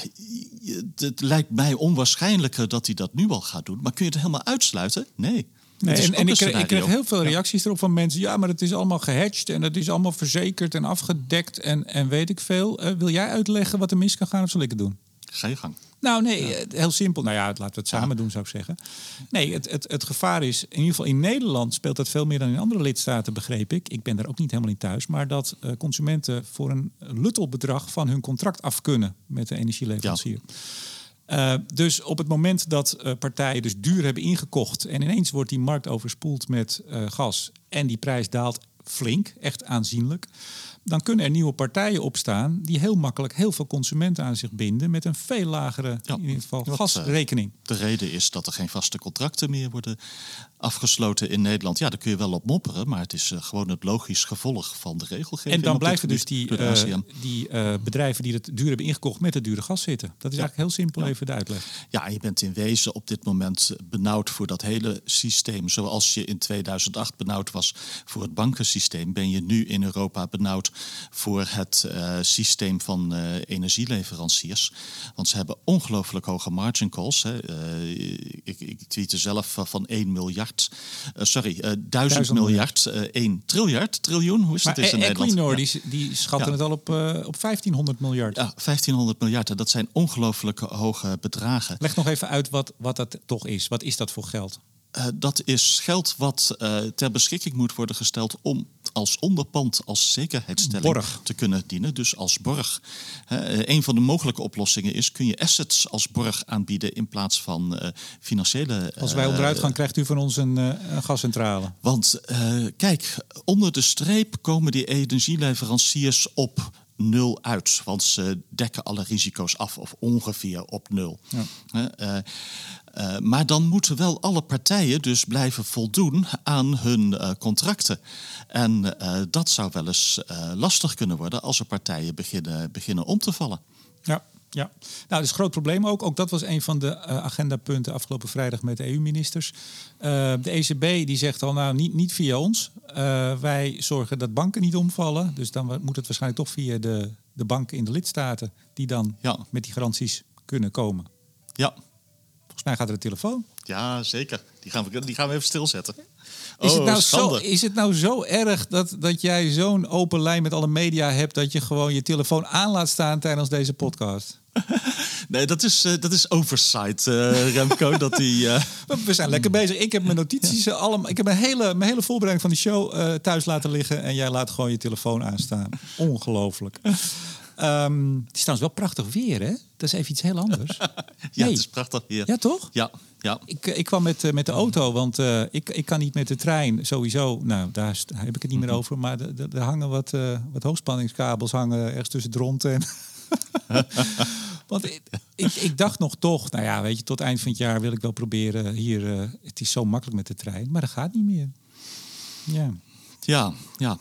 [SPEAKER 2] het lijkt mij onwaarschijnlijker dat hij dat nu al gaat doen. Maar kun je het helemaal uitsluiten? Nee.
[SPEAKER 1] Nee, en, en ik, kreeg, ik, kreeg heel veel reacties erop van mensen. Ja, maar het is allemaal gehatcht en het is allemaal verzekerd en afgedekt en, en weet ik veel. wil jij uitleggen wat er mis kan gaan of zal ik het doen?
[SPEAKER 2] Ga je gang.
[SPEAKER 1] Nou, nee, eh, heel simpel. Nou ja, laten we het samen doen, zou ik zeggen. Nee, het, het, het gevaar is, in ieder geval in Nederland speelt dat veel meer dan in andere lidstaten, begreep ik. Ik ben daar ook niet helemaal in thuis. Maar dat uh, consumenten voor een luttelbedrag van hun contract af kunnen met de energieleverancier. Ja. Uh, dus op het moment dat uh, partijen dus duur hebben ingekocht en ineens wordt die markt overspoeld met gas en die prijs daalt flink, echt aanzienlijk, dan kunnen er nieuwe partijen opstaan die heel makkelijk heel veel consumenten aan zich binden met een veel lagere
[SPEAKER 2] Ja,
[SPEAKER 1] in ieder geval
[SPEAKER 2] wat,
[SPEAKER 1] gasrekening.
[SPEAKER 2] De reden is dat er geen vaste contracten meer worden afgesloten in Nederland. Ja, daar kun je wel op mopperen, maar het is eh, gewoon het logisch gevolg van de regelgeving.
[SPEAKER 1] En dan blijven dus die, eh, die eh, bedrijven die het duur hebben ingekocht met het dure gas zitten. Dat is eigenlijk heel simpel even de uitleg.
[SPEAKER 2] Ja, en je bent in wezen op dit moment benauwd voor dat hele systeem. Zoals je in 2008 benauwd was voor het bankensysteem, ben je nu in Europa benauwd voor het eh, systeem van eh, energieleveranciers. Want ze hebben ongelooflijk hoge margin calls. Hè. Eh, ik, ik tweette zelf van- van 1 miljard, sorry, eh 1000
[SPEAKER 1] Duizend
[SPEAKER 2] miljard, eh 1 triljard, triljoen, hoe is
[SPEAKER 1] Maar
[SPEAKER 2] dat is in
[SPEAKER 1] E-
[SPEAKER 2] Nederland?
[SPEAKER 1] Equinor
[SPEAKER 2] Ja.
[SPEAKER 1] die, die schatten
[SPEAKER 2] Ja.
[SPEAKER 1] het al op, op 1500 miljard.
[SPEAKER 2] Ja, 1500 miljard, dat zijn ongelooflijk hoge bedragen.
[SPEAKER 1] Leg nog even uit wat, wat dat toch is. Wat is dat voor geld?
[SPEAKER 2] Eh, dat is geld wat eh, ter beschikking moet worden gesteld om als onderpand, als zekerheidsstelling
[SPEAKER 1] Borg.
[SPEAKER 2] te kunnen dienen. Dus als borg. Eh, een van de mogelijke oplossingen is: kun je assets als borg aanbieden in plaats van financiële.
[SPEAKER 1] Als wij onderuit gaan, krijgt u van ons een, een gascentrale.
[SPEAKER 2] Want kijk, onder de streep komen die energieleveranciers op nul uit. Want ze dekken alle risico's af, of ongeveer op nul. Eh, eh, eh, maar dan moeten wel alle partijen dus blijven voldoen aan hun eh, contracten. En dat zou wel eens lastig kunnen worden als er partijen beginnen, beginnen om te vallen.
[SPEAKER 1] Ja, ja. Nou, dat is een groot probleem ook. Ook dat was een van de eh, agendapunten afgelopen vrijdag met de EU-ministers. Eh, de ECB die zegt al, nou, niet, niet via ons. Eh, wij zorgen dat banken niet omvallen. Dus dan moet het waarschijnlijk toch via de, de banken in de lidstaten... die dan
[SPEAKER 2] Ja.
[SPEAKER 1] met die garanties kunnen komen.
[SPEAKER 2] Ja,
[SPEAKER 1] Volgens mij gaat er een telefoon.
[SPEAKER 2] Ja zeker. Die gaan we, die gaan we even stilzetten.
[SPEAKER 1] Is, het
[SPEAKER 2] Oh,
[SPEAKER 1] nou zo, is het nou zo erg dat, dat jij zo'n open lijn met alle media hebt... dat je gewoon je telefoon aan laat staan tijdens deze podcast? [LAUGHS]
[SPEAKER 2] Nee, dat is, eh, dat is oversight, eh, Remco. [LAUGHS] dat die, eh,
[SPEAKER 1] We- zijn lekker bezig. Ik heb mijn notities allemaal. Ik heb mijn hele, mijn hele voorbereiding van de show thuis laten liggen. En jij laat gewoon je telefoon aanstaan. [LAUGHS] Ongelooflijk. Ehm, het is trouwens wel prachtig weer, hè? Dat is even iets heel anders.
[SPEAKER 2] ja, het is prachtig hier.
[SPEAKER 1] Ja, toch?
[SPEAKER 2] Ja, ja.
[SPEAKER 1] Ik, eh, ik kwam met, eh, met de auto, want eh, ik, ik kan niet met de trein sowieso. Nou, daar, heb ik het niet meer over. Maar er- hangen wat, wat hoogspanningskabels hangen ergens tussen Dronten en... [LAUGHS] Want ik, ik, ik dacht nog toch, nou ja, weet je, tot eind van het jaar wil ik wel proberen hier. het is zo makkelijk met de trein, maar dat gaat niet meer. Ja,
[SPEAKER 2] Ja, ja.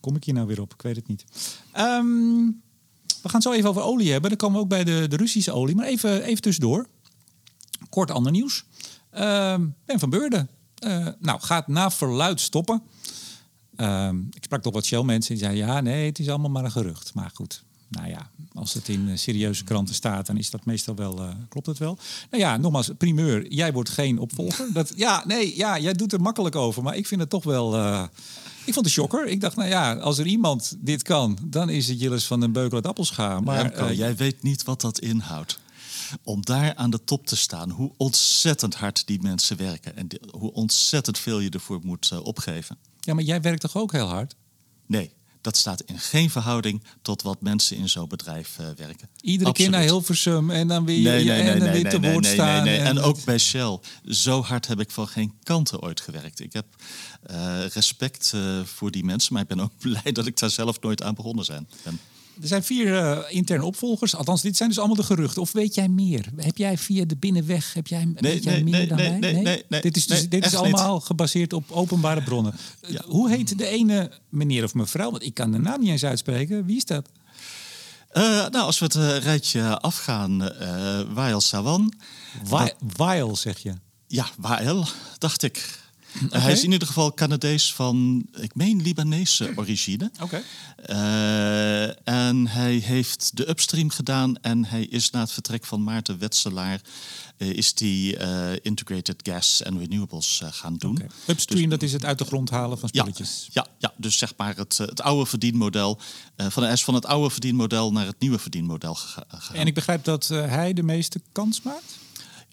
[SPEAKER 1] kom ik hier nou weer op? Ik weet het niet. Ehm, we gaan het zo even over olie hebben. Dan komen we ook bij de, de Russische olie. Maar even, even tussendoor. Kort ander nieuws. Ehm, ben van Beurden. Eh, nou, gaat na verluid stoppen. Ehm, ik sprak toch wat Shell-mensen die zeiden... ja, nee, het is allemaal maar een gerucht. Maar goed, nou ja, als het in eh, serieuze kranten staat... dan is dat meestal wel, eh, klopt het wel. Nou ja, nogmaals, primeur, jij wordt geen opvolger. Dat, ja, nee, ja, jij doet er makkelijk over. Maar ik vind het toch wel... ik vond het shocker. Ik dacht, nou ja, als er iemand dit kan... dan is het Jillis van den Beukel uit Appelscha. Maar
[SPEAKER 2] Remco, jij weet niet wat dat inhoudt. Om daar aan de top te staan, hoe ontzettend hard die mensen werken en die- hoe ontzettend veel je ervoor moet eh, opgeven.
[SPEAKER 1] ja, maar jij werkt toch ook heel hard?
[SPEAKER 2] Nee, dat staat in geen verhouding tot wat mensen in zo'n bedrijf eh, werken.
[SPEAKER 1] Iedere keer naar. Hilversum en dan weer,
[SPEAKER 2] Nee, nee,
[SPEAKER 1] en dan weer te woord staan.
[SPEAKER 2] nee, nee. En
[SPEAKER 1] het-
[SPEAKER 2] ook bij Shell. Zo hard heb ik van geen kanten ooit gewerkt. Ik heb eh, respect voor die mensen, maar ik ben ook [LAUGHS] blij dat ik daar zelf nooit aan begonnen zijn. ben.
[SPEAKER 1] Er zijn vier eh, interne opvolgers. Althans, dit zijn dus allemaal de geruchten. Of weet jij meer? Heb jij via de binnenweg heb jij, weet jij
[SPEAKER 2] nee,
[SPEAKER 1] meer
[SPEAKER 2] nee,
[SPEAKER 1] dan
[SPEAKER 2] nee,
[SPEAKER 1] wij?
[SPEAKER 2] nee, nee, nee,
[SPEAKER 1] dit is, dus,
[SPEAKER 2] nee,
[SPEAKER 1] dit is allemaal gebaseerd op openbare bronnen. Eh,
[SPEAKER 2] Ja.
[SPEAKER 1] Hoe heet de ene meneer of mevrouw? Want ik kan de naam niet eens uitspreken. Wie is dat?
[SPEAKER 2] Eh, nou, als we het rijtje afgaan, eh Wael Sawan.
[SPEAKER 1] Wa- Weil, zeg je.
[SPEAKER 2] Ja, Wael, dacht ik. Eh, hij is in ieder geval Canadees van, ik meen, Libanese origine.
[SPEAKER 1] Oké.
[SPEAKER 2] Eh, en hij heeft de upstream gedaan en hij is na het vertrek van Maarten Wetselaar... eh, is die Integrated Gas and Renewables gaan doen.
[SPEAKER 1] Oké. Upstream, dat is het uit de grond halen van spulletjes.
[SPEAKER 2] ja, ja, dus zeg maar het, het oude verdienmodel. van, hij is van het oude verdienmodel naar het nieuwe verdienmodel gega- gegaan.
[SPEAKER 1] En ik begrijp dat hij de meeste kans maakt?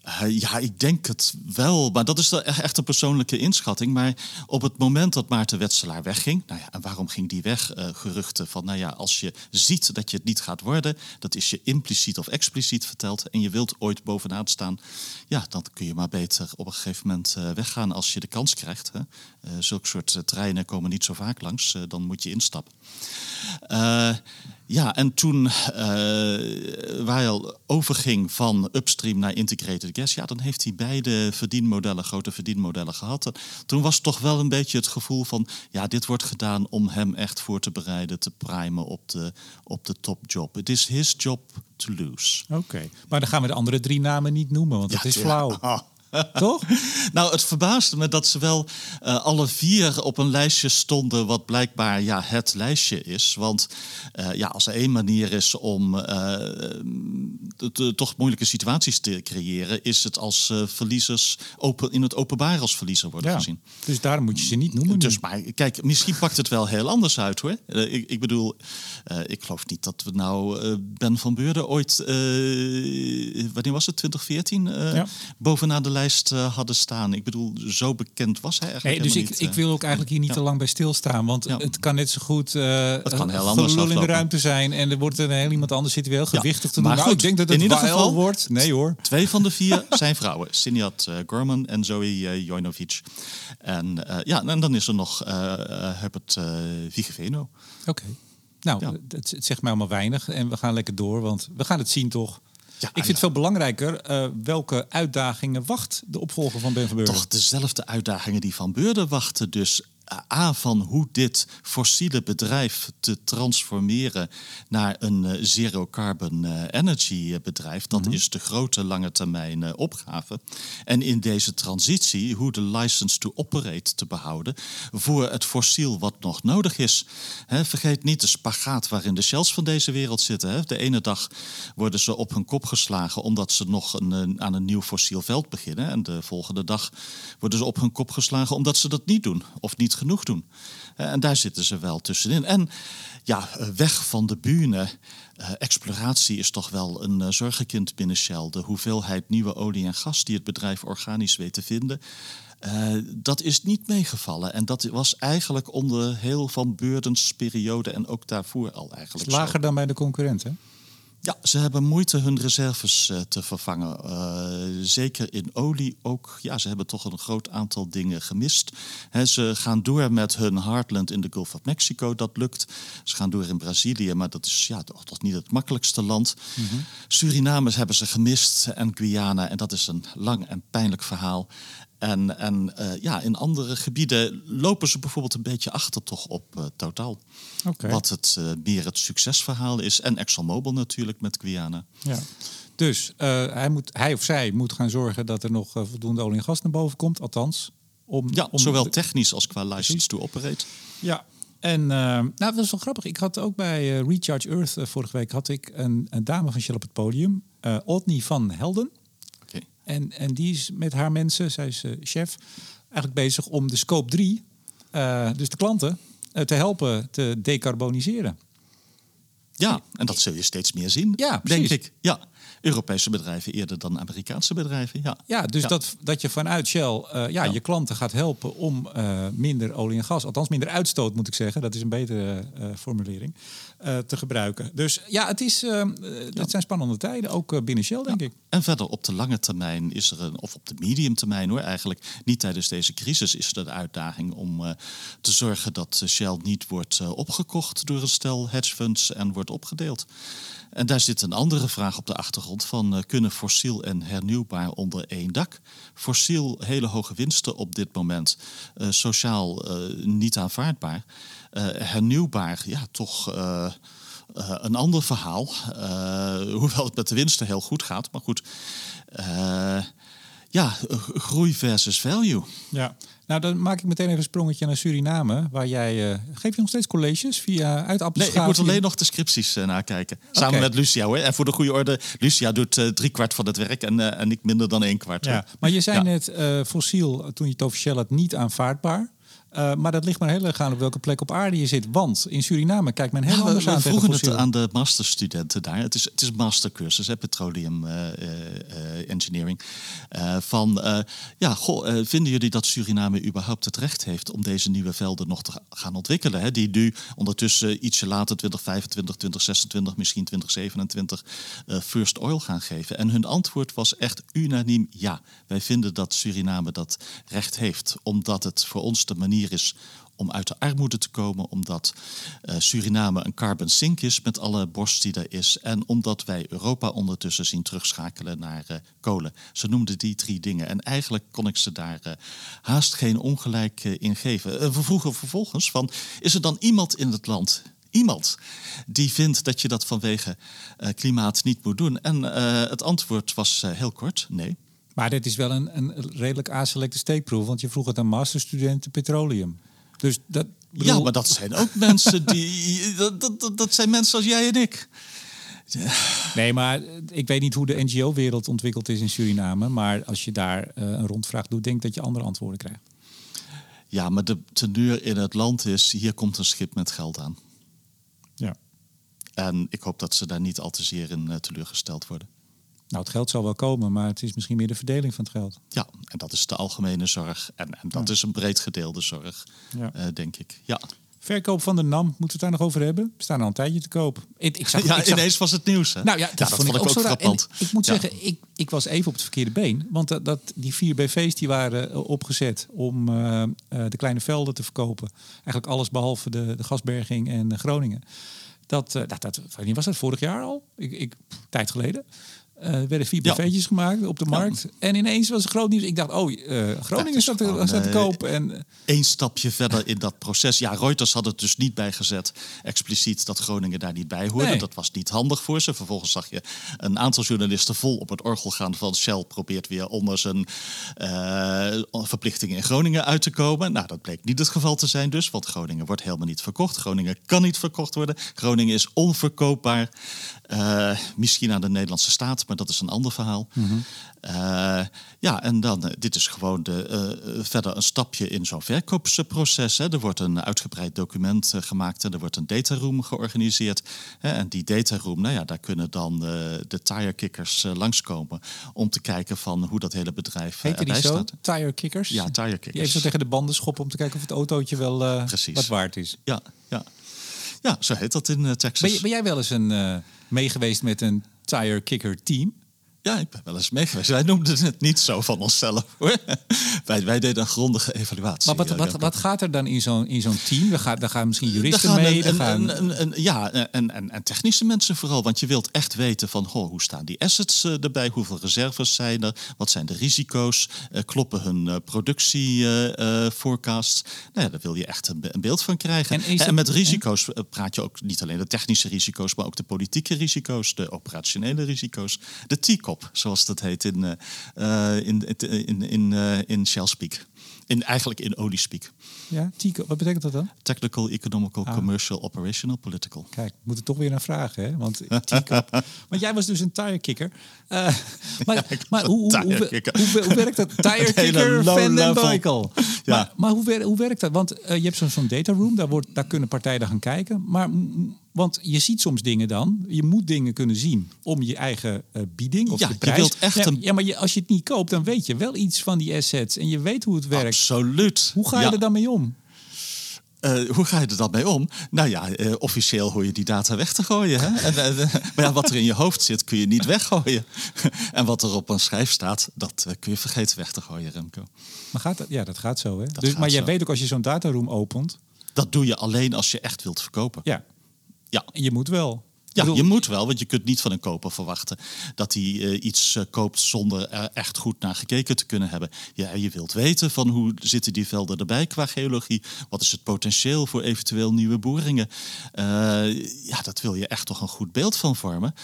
[SPEAKER 2] Uh, ja, ik denk het wel. Maar dat is de, echt een persoonlijke inschatting. Maar op het moment dat Maarten Wetselaar wegging... Nou ja, en waarom ging die weg? Uh, geruchten van, nou ja, als je ziet dat je het niet gaat worden... dat is je impliciet of expliciet verteld... en je wilt ooit bovenaan staan... ja, dan kun je maar beter op een gegeven moment uh, weggaan als je de kans krijgt. Hè? zulke soort treinen komen niet zo vaak langs. dan moet je instappen. Ja, en toen uh, al overging van upstream naar integrated gas, ja, dan heeft hij beide verdienmodellen, grote verdienmodellen gehad. En toen was toch wel een beetje het gevoel van, ja, dit wordt gedaan om hem echt voor te bereiden, te primen op de, op de topjob. Het is his job to lose.
[SPEAKER 1] Oké, maar dan gaan we de andere drie namen niet noemen, want het is flauw. Ja. [LAUGHS] Toch?
[SPEAKER 2] nou, het verbaasde me dat ze wel uh, alle vier op een lijstje stonden, wat blijkbaar ja, het lijstje is. Want uh, ja, als er één manier is om uh, toch moeilijke situaties te creëren, is het als verliezers open, in het openbaar als verliezer worden ja, gezien.
[SPEAKER 1] Dus daarom moet je ze niet noemen.
[SPEAKER 2] Dus maar kijk, misschien pakt het wel heel anders uit hoor. ik, ik bedoel, ik geloof niet dat we nou Ben van Beurden ooit, wanneer was het, 2014, ja. bovenaan de lijst uh, hadden staan. Ik bedoel, zo bekend was hij eigenlijk.
[SPEAKER 1] Nee, dus ik,
[SPEAKER 2] niet,
[SPEAKER 1] ik wil ook eigenlijk hier niet te lang bij stilstaan. Want het kan net zo goed uh,
[SPEAKER 2] het kan heel anders in
[SPEAKER 1] de ruimte zijn. En er wordt een heel iemand anders zit wel gewichtig te doen. Maar nou, goed, ik denk dat het in ieder geval wordt. Nee hoor.
[SPEAKER 2] Twee van de vier [LAUGHS] zijn vrouwen. Sinjat uh, Gorman en Zoe Jojnovic. En ja, en dan is er nog Herbert Vigeveno.
[SPEAKER 1] Oké. Nou, het, het zegt mij allemaal weinig. En we gaan lekker door, want we gaan het zien toch. Ja, ik vind het veel belangrijker uh, welke uitdagingen wacht de opvolger van Ben van Beurden.
[SPEAKER 2] Toch dezelfde uitdagingen die Van Beurden wachten. Dus A, van hoe dit fossiele bedrijf te transformeren naar een uh, zero carbon uh, energy bedrijf. Dat mhm. is de grote lange termijn opgave. En in deze transitie hoe de license to operate te behouden voor het fossiel wat nog nodig is. vergeet niet de spagaat waarin de shells van deze wereld zitten. De ene dag worden ze op hun kop geslagen omdat ze nog een, aan een nieuw fossiel veld beginnen. En de volgende dag worden ze op hun kop geslagen omdat ze dat niet doen of niet genoeg doen. Eh, en daar zitten ze wel tussenin. En ja, eh, weg van de bühne. Uh, exploratie is toch wel een uh, zorgenkind binnen Shell. De hoeveelheid nieuwe olie en gas die het bedrijf organisch weet te vinden. Uh, dat is niet meegevallen. En dat was eigenlijk onder heel van Beurdens periode en ook daarvoor al eigenlijk.
[SPEAKER 1] Lager dan bij de concurrenten?
[SPEAKER 2] Ja, ze hebben moeite hun reserves uh, te vervangen. Uh, zeker in olie ook. Ja, ze hebben toch een groot aantal dingen gemist. He, ze gaan door met hun heartland in de Gulf of Mexico. Dat lukt. Ze gaan door in Brazilië, maar dat is ja, toch, toch niet het makkelijkste land. Mm -hmm. Suriname hebben ze gemist en Guyana. En dat is een lang en pijnlijk verhaal. En, en uh, ja, in andere gebieden lopen ze bijvoorbeeld een beetje achter toch op uh, totaal. Okay. Wat het uh, meer het succesverhaal is. En ExxonMobil natuurlijk met Guyana.
[SPEAKER 1] Ja. Dus hij, moet, hij of zij moet gaan zorgen dat er nog voldoende olie en gas naar boven komt. Althans,
[SPEAKER 2] om, ja, om zowel technisch als qua license to operate.
[SPEAKER 1] Ja, en nou, dat is wel grappig. Ik had ook bij Recharge Earth vorige week had ik een, een dame van Shell op het podium. Otney van Helden. En, en die is met haar mensen, zij is uh, chef, eigenlijk bezig om de scope 3, uh, eh, dus de klanten, uh, te helpen te decarboniseren.
[SPEAKER 2] Ja, en dat zul je steeds meer zien, ja, denk ik. Ja. Europese bedrijven eerder dan Amerikaanse bedrijven. Ja,
[SPEAKER 1] ja dus Dat, dat je vanuit Shell uh, ja, je klanten gaat helpen om uh, minder olie en gas, althans minder uitstoot moet ik zeggen, dat is een betere uh, formulering, te gebruiken. Dus ja, het, is, het zijn spannende tijden, ook binnen Shell denk ik.
[SPEAKER 2] En verder op de lange termijn is er een, of op de medium termijn hoor, eigenlijk niet tijdens deze crisis is er de uitdaging om te zorgen dat Shell niet wordt opgekocht door een stel hedge funds en wordt opgedeeld. En daar zit een andere vraag op de achtergrond van uh, kunnen fossiel en hernieuwbaar onder één dak? Fossiel hele hoge winsten op dit moment, uh, sociaal uh, niet aanvaardbaar. hernieuwbaar, ja, toch een ander verhaal. hoewel het met de winsten heel goed gaat, maar goed. Ja, groei versus value.
[SPEAKER 1] Ja, nou, dan maak ik meteen even een sprongetje naar Suriname. Waar jij. Uh, geef je nog steeds colleges via uit
[SPEAKER 2] Nee, ik moet alleen nog de scripties uh, nakijken. Samen met Lucia hoor. En voor de goede orde, Lucia doet uh, drie kwart van het werk en, en ik minder dan één kwart.
[SPEAKER 1] Ja. Maar je zei net fossiel, toen je het officieel had, niet aanvaardbaar. Uh, maar dat ligt maar heel erg aan op welke plek op aarde je zit. Want in Suriname kijkt men heel ja, anders we, we
[SPEAKER 2] vroegen het aan de masterstudenten daar. Het is, het is een mastercursus, hè, petroleum uh, uh, engineering. Van, ja, goh, vinden jullie dat Suriname überhaupt het recht heeft om deze nieuwe velden nog te gaan ontwikkelen? Hè? Die nu ondertussen ietsje later, 2025, 2026, misschien 2027, first oil gaan geven. En hun antwoord was echt unaniem ja. Wij vinden dat Suriname dat recht heeft, omdat het voor ons de manier is om uit de armoede te komen, omdat uh, Suriname een carbon sink is met alle borst die er is en omdat wij Europa ondertussen zien terugschakelen naar uh, kolen. Ze noemden die drie dingen en eigenlijk kon ik ze daar uh, haast geen ongelijk in geven. we vroegen vervolgens van, is er dan iemand in het land iemand die vindt dat je dat vanwege klimaat niet moet doen? En het antwoord was heel kort: nee.
[SPEAKER 1] Maar dit is wel een, een redelijk aselecte steekproef, want je vroeg het aan masterstudenten petroleum. Dus dat,
[SPEAKER 2] Ja, maar dat zijn ook mensen die. [LAUGHS] Dat, dat, dat zijn mensen als jij en ik.
[SPEAKER 1] Nee, maar ik weet niet hoe de NGO-wereld ontwikkeld is in Suriname. Maar als je daar uh, een rondvraag doet, denk dat je andere antwoorden krijgt.
[SPEAKER 2] Ja, maar de teneur in het land is: hier komt een schip met geld aan.
[SPEAKER 1] Ja.
[SPEAKER 2] En ik hoop dat ze daar niet al te zeer in uh, teleurgesteld worden.
[SPEAKER 1] Nou, het geld zal wel komen, maar het is misschien meer de verdeling van het geld.
[SPEAKER 2] Ja, en dat is de algemene zorg. En, en dat is een breed gedeelde zorg, ja. uh, denk ik. Ja.
[SPEAKER 1] Verkoop van de NAM, moeten we het daar nog over hebben? We staan al een tijdje te koop.
[SPEAKER 2] Ik, ik zag, ja, ik zag... ineens was het nieuws. Hè?
[SPEAKER 1] Nou ja, dat, ja, dat vond, ik ook, ook zo frappant. Ik moet zeggen, ik, ik was even op het verkeerde been. Want dat, dat die vier BV's die waren eh, opgezet om uh, uh, de kleine velden te verkopen. Eigenlijk alles behalve de, de gasberging en Groningen. Dat, dat, dat, was dat vorig jaar al? Ik, ik, tijd geleden. Uh, werden vier BV'tjes gemaakt op de markt. En ineens was het groot nieuws. Ik dacht, oh, uh, Groningen staat te, te kopen. En...
[SPEAKER 2] Eén stapje verder in dat proces. Ja, Reuters had het dus niet bijgezet, expliciet, dat Groningen daar niet bij hoorde. Dat was niet handig voor ze. Vervolgens zag je een aantal journalisten vol op het orgel gaan van Shell probeert weer onder zijn verplichtingen in Groningen uit te komen. Nou, dat bleek niet het geval te zijn dus, want Groningen wordt helemaal niet verkocht. Groningen kan niet verkocht worden. Groningen is onverkoopbaar. misschien aan de Nederlandse staat, maar dat is een ander verhaal. Mm -hmm. uh, ja, en dan, uh, dit is gewoon de, uh, verder een stapje in zo'n verkoopsproces. Hè. Er wordt een uitgebreid document gemaakt en er wordt een dataroom georganiseerd. Hè. En die dataroom, nou ja, daar kunnen dan de tirekickers langskomen om te kijken van hoe dat hele bedrijf
[SPEAKER 1] Heet erbij die zo?
[SPEAKER 2] staat.
[SPEAKER 1] Tirekickers?
[SPEAKER 2] Ja, tirekickers.
[SPEAKER 1] Je even zo tegen de banden schoppen om te kijken of het autootje wel wat waard is.
[SPEAKER 2] Ja, ja. Ja, zo heet dat in Texas.
[SPEAKER 1] Ben, ben, jij wel eens een, meegeweest met een tire kicker team?
[SPEAKER 2] Ja, ik ben wel eens mee geweest. Wij noemden het niet zo van onszelf. Hoor. wij, wij deden een grondige evaluatie.
[SPEAKER 1] Maar wat, wat, wat gaat er dan in zo'n in zo'n team? Daar gaan, daar gaan misschien juristen gaan mee?
[SPEAKER 2] Een,
[SPEAKER 1] gaan...
[SPEAKER 2] een, een, ja, en, en, en technische mensen vooral. Want je wilt echt weten van ho, hoe staan die assets uh, erbij? Hoeveel reserves zijn er? Wat zijn de risico's? Uh, kloppen hun productieforecasts? nou ja, daar wil je echt een, een beeld van krijgen. En, en met risico's praat je ook niet alleen de technische risico's... maar ook de politieke risico's, de operationele risico's. De TICO zoals dat heet in, uh, in, in, in, uh, in Shell Speak. In, eigenlijk in oliespeak.
[SPEAKER 1] Ja, TICO, wat betekent dat dan?
[SPEAKER 2] Technical, Economical, ah. Commercial, Operational, Political.
[SPEAKER 1] Kijk, moet er toch weer naar vragen, hè? Want TICO. [LAUGHS] Want jij was dus een tirekicker. Uh, [LAUGHS] maar ja, maar hoe, hoe, hoe, hoe, werkt dat? [LAUGHS] Tirekicker, Van den Beukel. Ja. Maar, maar hoe, hoe werkt dat? Want uh, je hebt zo'n zo data room, daar, wordt, daar kunnen partijen gaan kijken. Maar want je ziet soms dingen dan. Je moet dingen kunnen zien om je eigen uh, bieding of
[SPEAKER 2] ja,
[SPEAKER 1] de prijs.
[SPEAKER 2] Je wilt echt een...
[SPEAKER 1] ja maar je, als je het niet koopt, dan weet je wel iets van die assets. En je weet hoe het werkt.
[SPEAKER 2] Absoluut.
[SPEAKER 1] Hoe ga je
[SPEAKER 2] ja.
[SPEAKER 1] er dan mee om?
[SPEAKER 2] Uh, hoe ga je er dan mee om? Nou ja, uh, officieel hoor je die data weg te gooien. Hè? en, uh, [LAUGHS] maar ja, wat er in je hoofd zit, kun je niet weggooien. [LAUGHS] en wat er op een schijf staat, dat kun je vergeten weg te gooien, Remco.
[SPEAKER 1] Maar gaat dat? Ja, dat gaat zo. Hè? Dus, maar jij zo. weet ook als je zo'n dataroom opent.
[SPEAKER 2] Dat doe je alleen als je echt wilt verkopen.
[SPEAKER 1] Ja.
[SPEAKER 2] Ja.
[SPEAKER 1] En je moet wel.
[SPEAKER 2] Ja, je moet wel, want je kunt niet van een koper verwachten dat hij uh, iets uh, koopt zonder er echt goed naar gekeken te kunnen hebben. Ja, je wilt weten van hoe zitten die velden erbij qua geologie, wat is het potentieel voor eventueel nieuwe boringen. Uh, ja, dat wil je echt toch een goed beeld van vormen.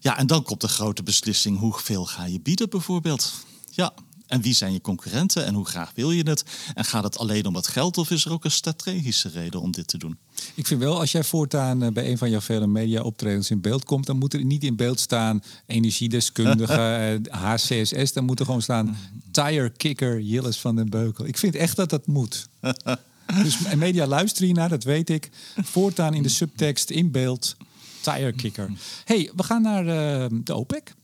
[SPEAKER 2] Ja, en dan komt de grote beslissing, hoeveel ga je bieden bijvoorbeeld? Ja, en wie zijn je concurrenten en hoe graag wil je het? En gaat het alleen om het geld of is er ook een strategische reden om dit te doen?
[SPEAKER 1] Ik vind wel, als jij voortaan bij een van jouw vele media optredens in beeld komt, dan moet er niet in beeld staan energiedeskundige, [LAUGHS] HCSS. Dan moet er gewoon staan tire kicker Jillis van den Beukel. Ik vind echt dat dat moet. [LAUGHS] dus media luisteren naar, dat weet ik. Voortaan in de subtekst in beeld tire kicker. hey, we gaan naar uh, de OPEC.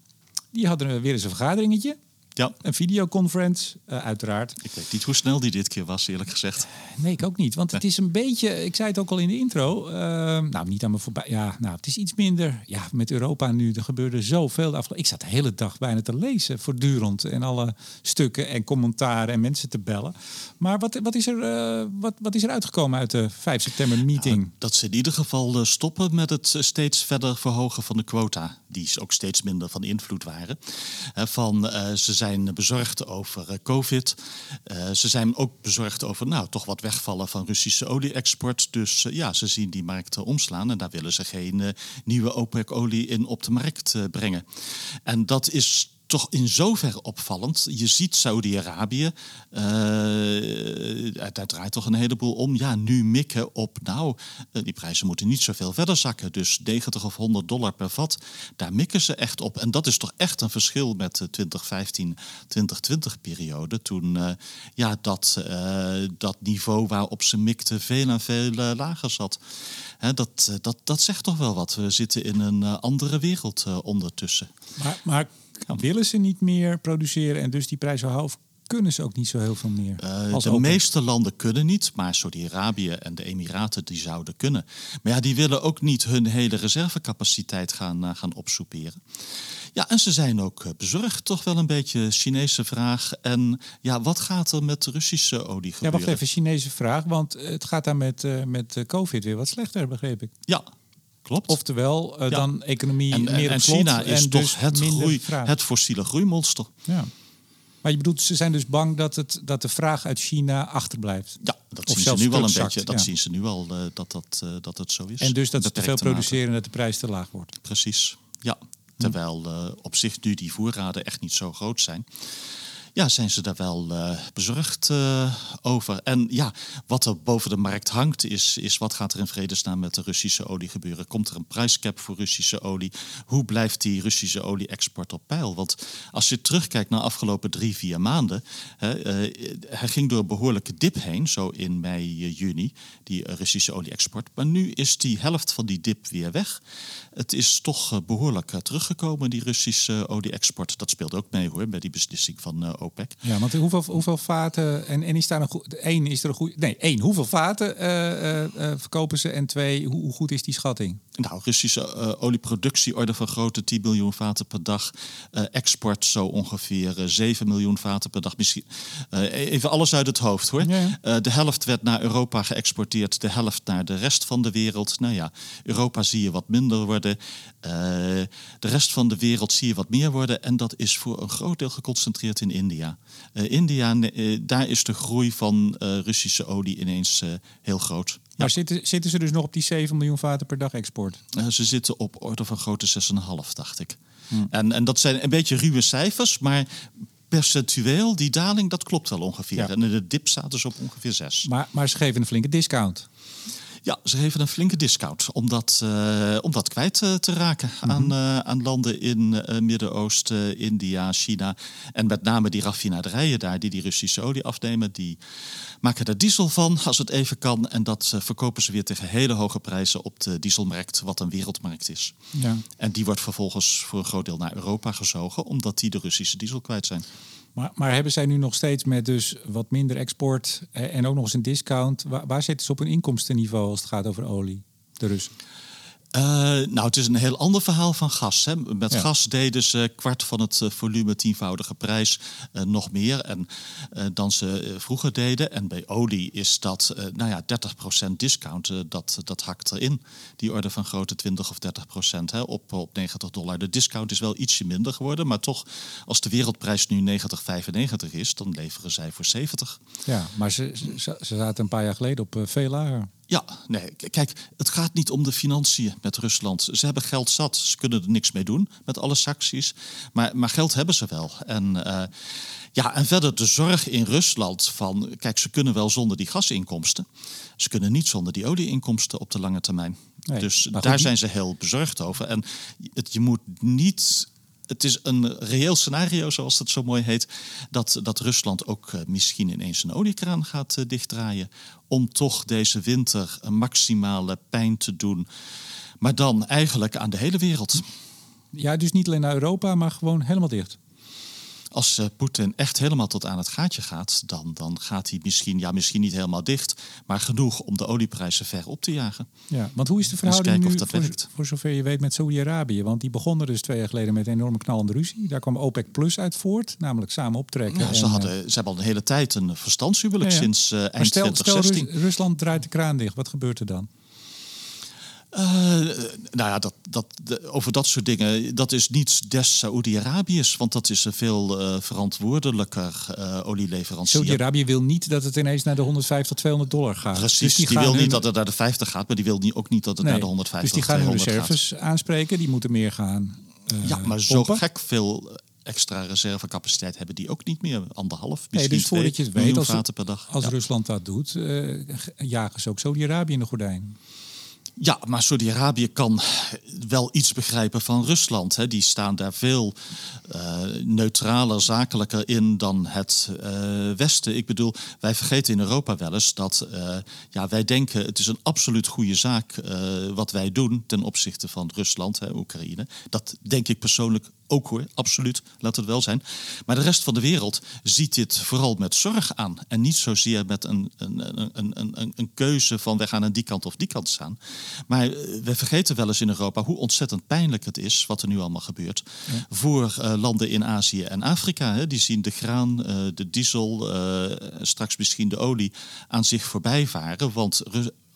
[SPEAKER 1] Die hadden weer eens een vergaderingetje.
[SPEAKER 2] Ja.
[SPEAKER 1] Een videoconference, uh, uiteraard.
[SPEAKER 2] Ik weet niet hoe snel die dit keer was, eerlijk gezegd.
[SPEAKER 1] Nee, ik ook niet. Want het is een beetje, ik zei het ook al in de intro. Uh, nou, niet aan me voorbij. Ja, nou, het is iets minder. Ja, met Europa nu, er gebeurde zoveel. De afgelopen, ik zat de hele dag bijna te lezen, voortdurend. En alle stukken en commentaren en mensen te bellen. Maar wat, wat, is, er, uh, wat, wat is er uitgekomen uit de 5 september meeting? Nou,
[SPEAKER 2] dat ze in ieder geval stoppen met het steeds verder verhogen van de quota. Die ook steeds minder van invloed waren. van, ze zijn zijn bezorgd over eh, COVID. Uh, ze zijn ook bezorgd over nou, toch wat wegvallen van Russische olie-export. Dus uh, ja, ze zien die markt omslaan en daar willen ze geen nieuwe OPEC-olie in op de markt brengen. En dat is toch in zoverre opvallend. Je ziet Saudi-Arabië, uh, daar draait toch een heleboel om. Ja, nu mikken op, nou, uh, die prijzen moeten niet zoveel verder zakken. Dus 90 of 100 dollar per vat, daar mikken ze echt op. En dat is toch echt een verschil met de 2015-2020 periode. Toen uh, ja, dat, dat niveau waarop ze mikten veel en veel lager zat. Hè, dat, dat, dat zegt toch wel wat. We zitten in een andere wereld ondertussen.
[SPEAKER 1] Maar, maar willen ze niet meer produceren en dus die prijs zo hoog kunnen ze ook niet zo heel veel meer.
[SPEAKER 2] Uh, de meeste landen kunnen niet, maar Saudi-Arabië en de Emiraten die zouden kunnen. Maar ja, die willen ook niet hun hele reservecapaciteit gaan, uh, gaan opsoeperen. Ja, en ze zijn ook eh, bezorgd, toch wel een beetje Chinese vraag. En ja, wat gaat er met de Russische olie gebeuren?
[SPEAKER 1] Ja, wacht even, Chinese vraag, want het gaat daar met, uh, met COVID weer wat slechter, begreep ik.
[SPEAKER 2] Ja, Klopt.
[SPEAKER 1] Oftewel, uh, dan economie
[SPEAKER 2] en,
[SPEAKER 1] meer
[SPEAKER 2] en, China is en toch dus het, groei, het fossiele groeimonster.
[SPEAKER 1] Ja. Maar je bedoelt, ze zijn dus bang dat, het, dat de vraag uit China achterblijft.
[SPEAKER 2] Ja, dat zien ze nu wel een beetje. Dat zien ze nu al uh, dat, dat, uh, dat het zo is.
[SPEAKER 1] En dus dat ze te veel produceren en dat de prijs te laag wordt.
[SPEAKER 2] Precies, ja. Terwijl uh, op zich nu die voorraden echt niet zo groot zijn ja, zijn ze daar wel uh, bezorgd uh, over. En ja, wat er boven de markt hangt, is, is wat gaat er in vredesnaam met de Russische olie gebeuren? Komt er een prijscap voor Russische olie? Hoe blijft die Russische olie-export op peil? Want als je terugkijkt naar de afgelopen drie, vier maanden, hè, hij ging door een behoorlijke dip heen, zo in mei, juni, die Russische olie-export. Maar nu is die helft van die dip weer weg. Het is toch behoorlijk teruggekomen, die Russische olie-export. Dat speelt ook mee hoor, bij die beslissing van OPEC.
[SPEAKER 1] Ja, want hoeveel, hoeveel vaten, en, en is daar een goed, één is er een goede, nee, één, hoeveel vaten uh, uh, verkopen ze en twee, hoe, hoe, goed is die schatting?
[SPEAKER 2] Nou, Russische olieproductie, orde van grootte 10 miljoen vaten per dag, export zo ongeveer 7 miljoen vaten per dag. Misschien, even alles uit het hoofd hoor. Ja. de helft werd naar Europa geëxporteerd, de helft naar de rest van de wereld. Nou ja, Europa zie je wat minder worden, de rest van de wereld zie je wat meer worden en dat is voor een groot deel geconcentreerd in India. India. Uh, India, uh, daar is de groei van uh, Russische olie ineens heel groot.
[SPEAKER 1] Maar zitten, zitten ze dus nog op die 7 miljoen vaten per dag export?
[SPEAKER 2] ze zitten op orde van grootte 6,5, dacht ik. Hmm. En, en dat zijn een beetje ruwe cijfers, maar percentueel, die daling, dat klopt wel ongeveer. Ja. En de dip staat dus op ongeveer 6.
[SPEAKER 1] Maar, maar ze geven een flinke discount.
[SPEAKER 2] Ja, ze geven een flinke discount om dat, uh, om dat kwijt uh, te raken mm -hmm. aan, uh, aan landen in Midden-Oosten, India, China. En met name die raffinaderijen daar die die Russische olie afnemen, die maken er diesel van als het even kan. En dat verkopen ze weer tegen hele hoge prijzen op de dieselmarkt, wat een wereldmarkt is. Ja. En die wordt vervolgens voor een groot deel naar Europa gezogen, omdat die de Russische diesel kwijt zijn.
[SPEAKER 1] Maar, maar, hebben zij nu nog steeds met dus wat minder export en ook nog eens een discount? Waar, waar zitten ze op een inkomstenniveau als het gaat over olie, de Russen?
[SPEAKER 2] Uh, nou, het is een heel ander verhaal van gas. Hè. Met ja. gas deden ze kwart van het uh, volume, tienvoudige prijs, uh, nog meer en, dan ze vroeger deden. En bij olie is dat, nou ja, 30% discount, dat, dat hakt erin. Die orde van grote 20 of 30% hè, op, op 90 dollar. De discount is wel ietsje minder geworden, maar toch, als de wereldprijs nu 90,95 is, dan leveren zij voor 70.
[SPEAKER 1] Ja, maar ze, ze, ze zaten een paar jaar geleden op veel lager.
[SPEAKER 2] Ja, nee, kijk, het gaat niet om de financiën met Rusland. Ze hebben geld zat, ze kunnen er niks mee doen met alle sancties. Maar, maar geld hebben ze wel. En, uh, ja, en verder de zorg in Rusland van, kijk, ze kunnen wel zonder die gasinkomsten. Ze kunnen niet zonder die olieinkomsten op de lange termijn. Nee, dus daar zijn ze heel bezorgd over. En het, je moet niet het is een reëel scenario, zoals het zo mooi heet, dat, dat Rusland ook uh, misschien ineens een oliekraan gaat uh, dichtdraaien. Om toch deze winter maximale pijn te doen. Maar dan eigenlijk aan de hele wereld.
[SPEAKER 1] Ja, dus niet alleen naar Europa, maar gewoon helemaal dicht.
[SPEAKER 2] Als uh, Poetin echt helemaal tot aan het gaatje gaat, dan, dan gaat hij misschien, ja, misschien niet helemaal dicht, maar genoeg om de olieprijzen ver op te jagen.
[SPEAKER 1] Ja, want hoe is de verhouding nu, voor, voor, zover je weet, met Saudi-Arabië? Want die begonnen dus twee jaar geleden met een enorme knallende ruzie. Daar kwam OPEC Plus uit voort, namelijk samen optrekken.
[SPEAKER 2] Ja, ze, hadden, ze hebben al een hele tijd een verstandshuwelijk sinds uh, eind stel, 2016.
[SPEAKER 1] Stel, Rusland draait de kraan dicht, wat gebeurt er dan?
[SPEAKER 2] Uh, nou ja, dat, dat, over dat soort dingen, dat is niet des Saoedi-Arabiërs, want dat is een veel uh, verantwoordelijker uh, olieleverancier.
[SPEAKER 1] Saoedi-Arabië wil niet dat het ineens naar de 150 tot 200 dollar gaat.
[SPEAKER 2] Precies, dus die, die wil niet dat het naar de 50 gaat, maar die wil niet, ook niet dat het naar de 150
[SPEAKER 1] Dus die gaan hun reserves gaat. aanspreken, die moeten meer gaan.
[SPEAKER 2] ja, maar zo gek veel extra reservecapaciteit hebben die ook niet meer. Anderhalf, misschien
[SPEAKER 1] nee, dus voordat je het weet, als,
[SPEAKER 2] per dag.
[SPEAKER 1] als ja. Rusland dat doet, jagen ze ook Saudi-Arabië in de gordijn.
[SPEAKER 2] Ja, maar Saudi-Arabië kan wel iets begrijpen van Rusland. Hè. Die staan daar veel uh, neutraler, zakelijker in dan het uh, Westen. Ik bedoel, wij vergeten in Europa wel eens dat uh, ja, wij denken het is een absoluut goede zaak wat wij doen ten opzichte van Rusland, hè, Oekraïne. Dat denk ik persoonlijk ook hoor, absoluut, laat het wel zijn. Maar de rest van de wereld ziet dit vooral met zorg aan. En niet zozeer met een, een, een, een, een keuze van we gaan aan die kant of die kant staan. Maar eh, we vergeten wel eens in Europa hoe ontzettend pijnlijk het is wat er nu allemaal gebeurt. Voor uh, landen in Azië en Afrika. Hè. Die zien de graan, uh, de diesel, straks misschien de olie aan zich voorbij varen. Want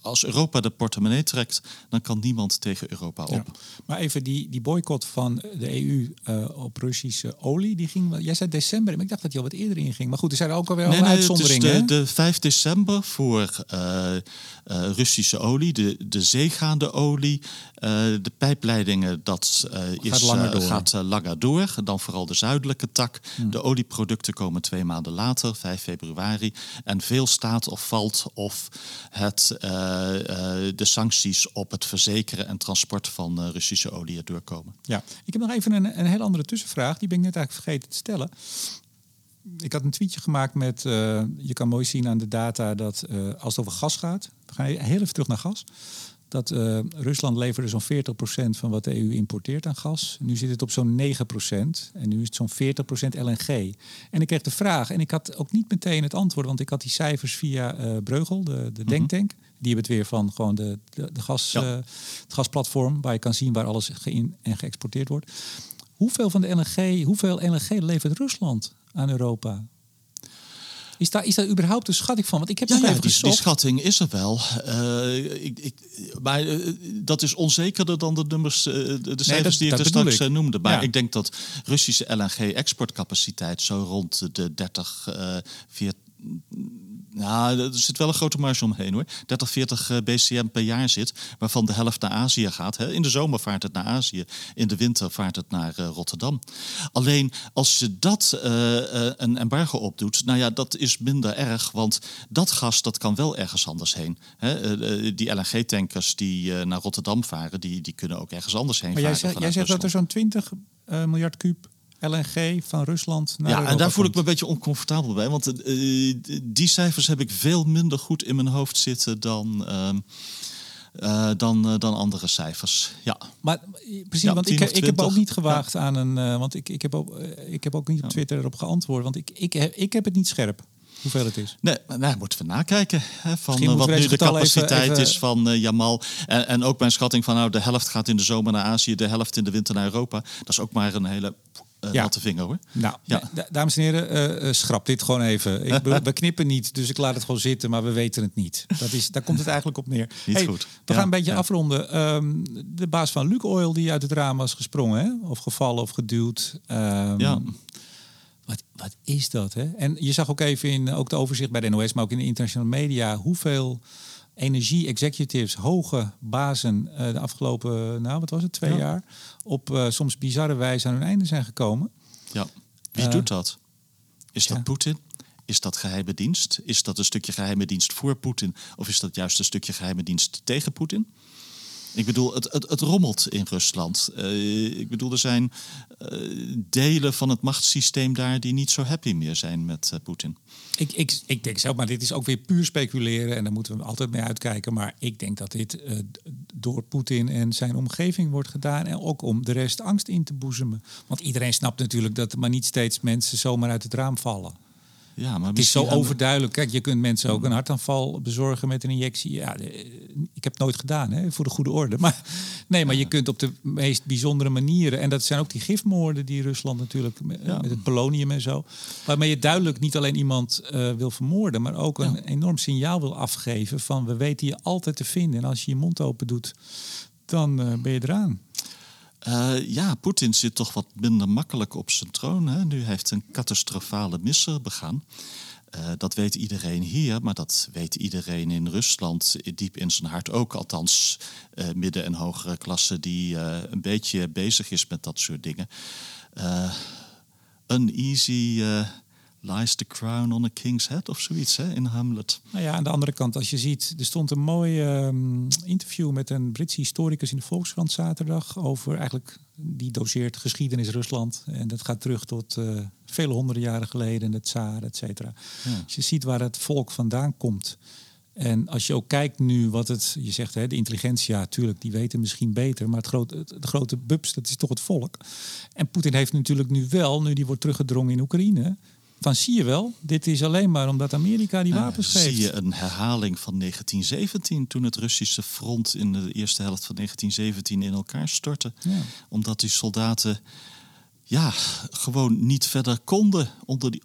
[SPEAKER 2] als Europa de portemonnee trekt, dan kan niemand tegen Europa op. Ja.
[SPEAKER 1] Maar even die, die boycott van de EU uh, eh, op Russische olie, die ging. Jij zei december, maar ik dacht dat die al wat eerder inging. Maar goed, er zijn er ook alweer nee, nee, uitzonderingen.
[SPEAKER 2] Het is de, de 5 december voor uh, uh, Russische olie, de, de zeegaande olie, de pijpleidingen, dat is, gaat, langer door. gaat langer door. Dan vooral de zuidelijke tak. Hmm. De olieproducten komen twee maanden later, 5 februari. En veel staat of valt of het eh, eh, de sancties op het verzekeren en transport van eh, Russische olie doorkomen.
[SPEAKER 1] Ja, ik heb nog even een, een heel andere tussenvraag. Die ben ik net eigenlijk vergeten te stellen. Ik had een tweetje gemaakt met, je kan mooi zien aan de data dat als het over gas gaat, dan ga je heel even terug naar gas dat uh, Rusland leverde zo'n 40% van wat de EU importeert aan gas. Nu zit het op zo'n 9% en nu is het zo'n 40% LNG. En ik kreeg de vraag, en ik had ook niet meteen het antwoord, want ik had die cijfers via Breugel, de, de mhm. denktank. Die hebben het weer van gewoon de, de, de gas, uh, het gasplatform, waar je kan zien waar alles geïn en geëxporteerd wordt. Hoeveel van de LNG, hoeveel LNG levert Rusland aan Europa? Is daar, is daar überhaupt een schatting van? Want ik heb
[SPEAKER 2] ja,
[SPEAKER 1] ja,
[SPEAKER 2] die, die, schatting is er wel. Uh, ik, ik, maar uh, dat is onzekerder dan de nummers, uh, de, cijfers die ik er straks ik. noemde. Maar ja. ik denk dat Russische LNG-exportcapaciteit zo rond de 30, 40 nou, er zit wel een grote marge omheen hoor. 30, 40 BCM per jaar zit, waarvan de helft naar Azië gaat. In de zomer vaart het naar Azië, in de winter vaart het naar uh, Rotterdam. Alleen als je dat uh, een embargo opdoet, nou ja, dat is minder erg, want dat gas dat kan wel ergens anders heen. Hè? die LNG-tankers die naar Rotterdam varen, die, die kunnen ook ergens anders heen
[SPEAKER 1] maar
[SPEAKER 2] varen.
[SPEAKER 1] Jij, jij zegt dat er zo'n 20 miljard kuub LNG van Rusland naar
[SPEAKER 2] Ja,
[SPEAKER 1] Europa
[SPEAKER 2] en daar voel ik me een beetje oncomfortabel bij. Want uh, die cijfers heb ik veel minder goed in mijn hoofd zitten dan... Uh, uh, dan, uh, dan andere cijfers. Ja.
[SPEAKER 1] Maar precies, ja, want ik, ik heb ook niet gewaagd ja. aan een. Uh, want ik, ik, heb ook, ik heb ook niet op Twitter erop geantwoord. Want ik, ik, ik heb het niet scherp hoeveel het is.
[SPEAKER 2] Nee, nou, moeten we nakijken. Hè, van wat nu de capaciteit even, even... is van Jamal. En, en ook mijn schatting van nou, de helft gaat in de zomer naar Azië, de helft in de winter naar Europa. Dat is ook maar een hele uh, ja. natte vinger hoor.
[SPEAKER 1] Nou, ja. dames en heren, uh, schrap dit gewoon even. Ik, [LAUGHS] we knippen niet, dus ik laat het gewoon zitten, maar we weten het niet. Dat is, daar komt het eigenlijk op neer. [LAUGHS]
[SPEAKER 2] Niet hey, goed.
[SPEAKER 1] We ja, gaan een beetje afronden. Um, de baas van Luke Oil die uit het raam was gesprongen, hè? of gevallen of geduwd. Um, ja. Wat, wat is dat? Hè? En je zag ook even in ook de overzicht bij de NOS, maar ook in de internationale media, hoeveel energie-executives, hoge bazen uh, de afgelopen, nou wat was het, twee ja. jaar, op uh, soms bizarre wijze aan hun einde zijn gekomen.
[SPEAKER 2] Ja, wie doet dat? Is dat ja. Poetin? Is dat geheime dienst? Is dat een stukje geheime dienst voor Poetin? Of is dat juist een stukje geheime dienst tegen Poetin? Ik bedoel, het, het, het rommelt in Rusland. Uh, ik bedoel, er zijn uh, delen van het machtssysteem daar die niet zo happy meer zijn met uh, Poetin.
[SPEAKER 1] Ik, ik, ik denk zelf, maar dit is ook weer puur speculeren en daar moeten we altijd mee uitkijken. Maar ik denk dat dit door Poetin en zijn omgeving wordt gedaan en ook om de rest angst in te boezemen. Want iedereen snapt natuurlijk dat er maar niet steeds mensen zomaar uit het raam vallen. Ja, maar het is zo overduidelijk. Kijk, je kunt mensen ook een hartaanval bezorgen met een injectie. Ja, ik heb het nooit gedaan, hè, voor de goede orde. [LAUGHS] Maar nee, maar je kunt op de meest bijzondere manieren. En dat zijn ook die gifmoorden die Rusland natuurlijk met, het polonium en zo. Waarmee je duidelijk niet alleen iemand uh, wil vermoorden, maar ook een enorm signaal wil afgeven van we weten je altijd te vinden. En als je je mond open doet, dan uh, ben je eraan.
[SPEAKER 2] Uh, ja, Poetin zit toch wat minder makkelijk op zijn troon. Hè? Nu heeft een catastrofale misser begaan. Uh, dat weet iedereen hier, maar dat weet iedereen in Rusland diep in zijn hart ook. Althans, uh, midden- en hogere klasse die een beetje bezig is met dat soort dingen. uneasy Lies the crown on a king's head of zoiets hè, in Hamlet.
[SPEAKER 1] Nou ja, aan de andere kant, als je ziet, er stond een mooi ehm, interview met een Britse historicus in de Volkskrant zaterdag over eigenlijk, die doseert geschiedenis Rusland. En dat gaat terug tot uh, vele honderden jaren geleden, het Tsaar, et cetera. Als je ziet waar het volk vandaan komt. En als je ook kijkt nu wat het, je zegt hè, de intelligentie, ja, tuurlijk, die weten misschien beter, maar het grote, het, de grote bubs, dat is toch het volk. En Poetin heeft natuurlijk nu wel, nu die wordt teruggedrongen in Oekraïne, dan zie je wel, dit is alleen maar omdat Amerika die wapens geeft.
[SPEAKER 2] Zie je een herhaling van 1917, toen het Russische front in de eerste helft van 1917 in elkaar stortte. Ja. Omdat die soldaten ja, gewoon niet verder konden onder die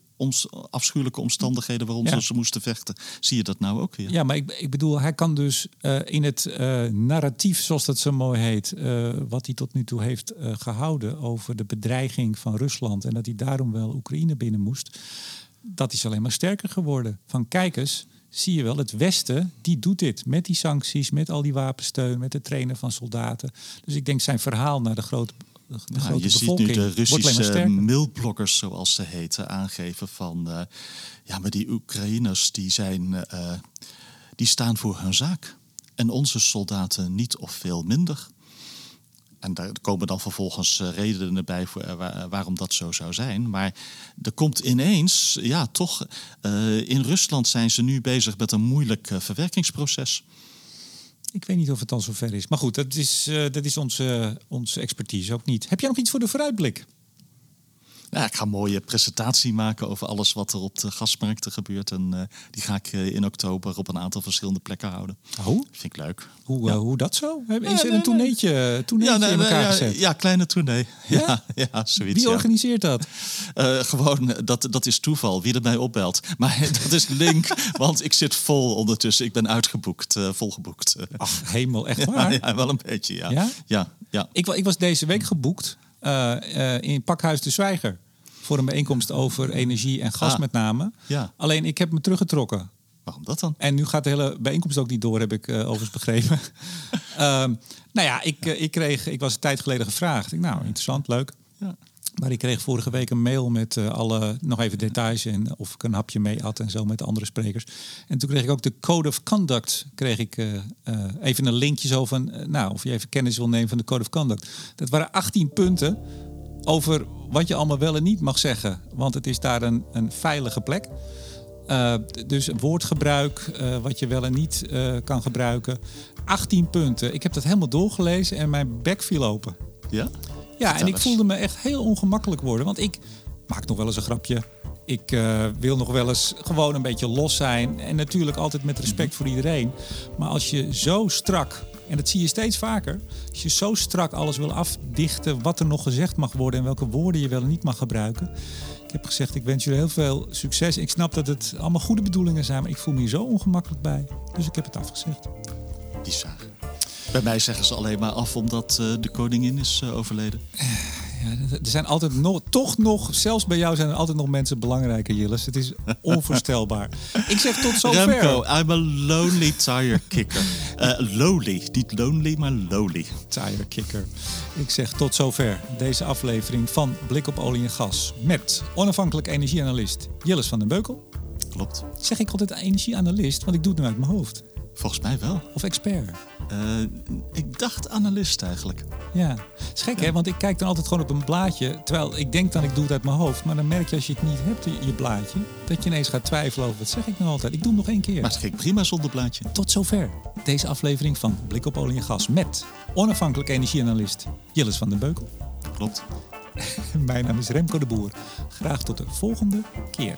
[SPEAKER 2] afschuwelijke omstandigheden waaronder ze moesten vechten. Zie je dat nou ook weer?
[SPEAKER 1] Ja, maar ik, ik bedoel, hij kan dus uh, in het uh, narratief, zoals dat zo mooi heet, uh, wat hij tot nu toe heeft gehouden over de bedreiging van Rusland en dat hij daarom wel Oekraïne binnen moest, dat is alleen maar sterker geworden. Van kijkers, zie je wel, het Westen, die doet dit met die sancties, met al die wapensteun, met het trainen van soldaten. Dus ik denk zijn verhaal naar de grote
[SPEAKER 2] nou, je ziet nu de Russische mailbloggers, zoals ze heten, aangeven van uh, ja, maar die Oekraïners die zijn, uh, die staan voor hun zaak. En onze soldaten niet of veel minder. En daar komen dan vervolgens eh, redenen bij voor, waarom dat zo zou zijn. Maar er komt ineens, ja, toch, in Rusland zijn ze nu bezig met een moeilijk verwerkingsproces.
[SPEAKER 1] Ik weet niet of het al zover is. Maar goed, dat is, uh, dat is onze, onze expertise ook niet. Heb jij nog iets voor de vooruitblik?
[SPEAKER 2] Ja, ik ga een mooie presentatie maken over alles wat er op de gasmarkten gebeurt. En uh, die ga ik uh, in oktober op een aantal verschillende plekken houden.
[SPEAKER 1] Oh?
[SPEAKER 2] Vind ik leuk.
[SPEAKER 1] Hoe, ja. uh, hoe dat zo? Is ja, er een ja, nee, in elkaar
[SPEAKER 2] ja,
[SPEAKER 1] gezet?
[SPEAKER 2] Ja, kleine tournee. [LAUGHS] Ja, ja, zoiets.
[SPEAKER 1] Wie organiseert dat? [LAUGHS]
[SPEAKER 2] gewoon, dat, dat is toeval, wie er mij opbelt. Maar [LAUGHS] dat is link, want ik zit vol ondertussen. Ik ben uitgeboekt, volgeboekt.
[SPEAKER 1] Ach, hemel, echt waar?
[SPEAKER 2] Ja, wel een beetje, ja. ja? Ja.
[SPEAKER 1] Ik, ik was deze week geboekt in Pakhuis de Zwijger. Voor een bijeenkomst over energie en gas ah, met name. Ja. Alleen ik heb me teruggetrokken.
[SPEAKER 2] Waarom dat dan?
[SPEAKER 1] En nu gaat de hele bijeenkomst ook niet door, heb ik uh, overigens begrepen. um, [LAUGHS] nou ja, ik, ik, kreeg, ik was een tijd geleden gevraagd. Ik, nou, interessant, leuk. Ja. Maar ik kreeg vorige week een mail met uh, alle nog even details en of ik een hapje mee had en zo met de andere sprekers. En toen kreeg ik ook de Code of Conduct. Kreeg ik uh, uh, even een linkje zo van, nou, of je even kennis wil nemen van de Code of Conduct. Dat waren 18 punten over wat je allemaal wel en niet mag zeggen. Want het is daar een, een veilige plek. Dus woordgebruik, wat je wel en niet kan gebruiken. 18 punten. Ik heb dat helemaal doorgelezen en mijn bek viel open.
[SPEAKER 2] Ja?
[SPEAKER 1] Ja, en ik voelde me echt heel ongemakkelijk worden. Want ik maak nog wel eens een grapje. Ik wil nog wel eens gewoon een beetje los zijn. En natuurlijk altijd met respect mhm. voor iedereen. Maar als je zo strak en dat zie je steeds vaker. Als je zo strak alles wil afdichten wat er nog gezegd mag worden en welke woorden je wel en niet mag gebruiken. Ik heb gezegd, ik wens jullie heel veel succes. Ik snap dat het allemaal goede bedoelingen zijn, maar ik voel me hier zo ongemakkelijk bij. Dus ik heb het afgezegd.
[SPEAKER 2] Bizar. Bij mij zeggen ze alleen maar af omdat uh, de koningin is uh, overleden.
[SPEAKER 1] Ja, er zijn altijd nog, toch nog, zelfs bij jou zijn er altijd nog mensen belangrijker, Jillis. Het is [LAUGHS] onvoorstelbaar. Ik zeg tot zover.
[SPEAKER 2] Remco, I'm a lonely tire kicker. Uh, lowly, niet lonely, maar lowly.
[SPEAKER 1] Tire kicker. Ik zeg tot zover deze aflevering van Blik op olie en gas met onafhankelijk energieanalist Jillis van den Beukel.
[SPEAKER 2] Klopt.
[SPEAKER 1] Zeg ik altijd energieanalist, want ik doe het nu uit mijn hoofd.
[SPEAKER 2] Volgens mij wel.
[SPEAKER 1] Of expert?
[SPEAKER 2] Uh, ik dacht analist eigenlijk.
[SPEAKER 1] Ja, is gek hè, want ik kijk dan altijd gewoon op een blaadje. Terwijl ik denk dan ik doe het uit mijn hoofd. Maar dan merk je als je het niet hebt, je blaadje, dat je ineens gaat twijfelen over wat zeg ik nou altijd. Ik doe hem nog één keer.
[SPEAKER 2] Maar het ging prima zonder blaadje.
[SPEAKER 1] Tot zover deze aflevering van Blik op olie en gas met onafhankelijk energieanalist Jillis van den Beukel.
[SPEAKER 2] Klopt. [LAUGHS]
[SPEAKER 1] Mijn naam is Remco de Boer. Graag tot de volgende keer.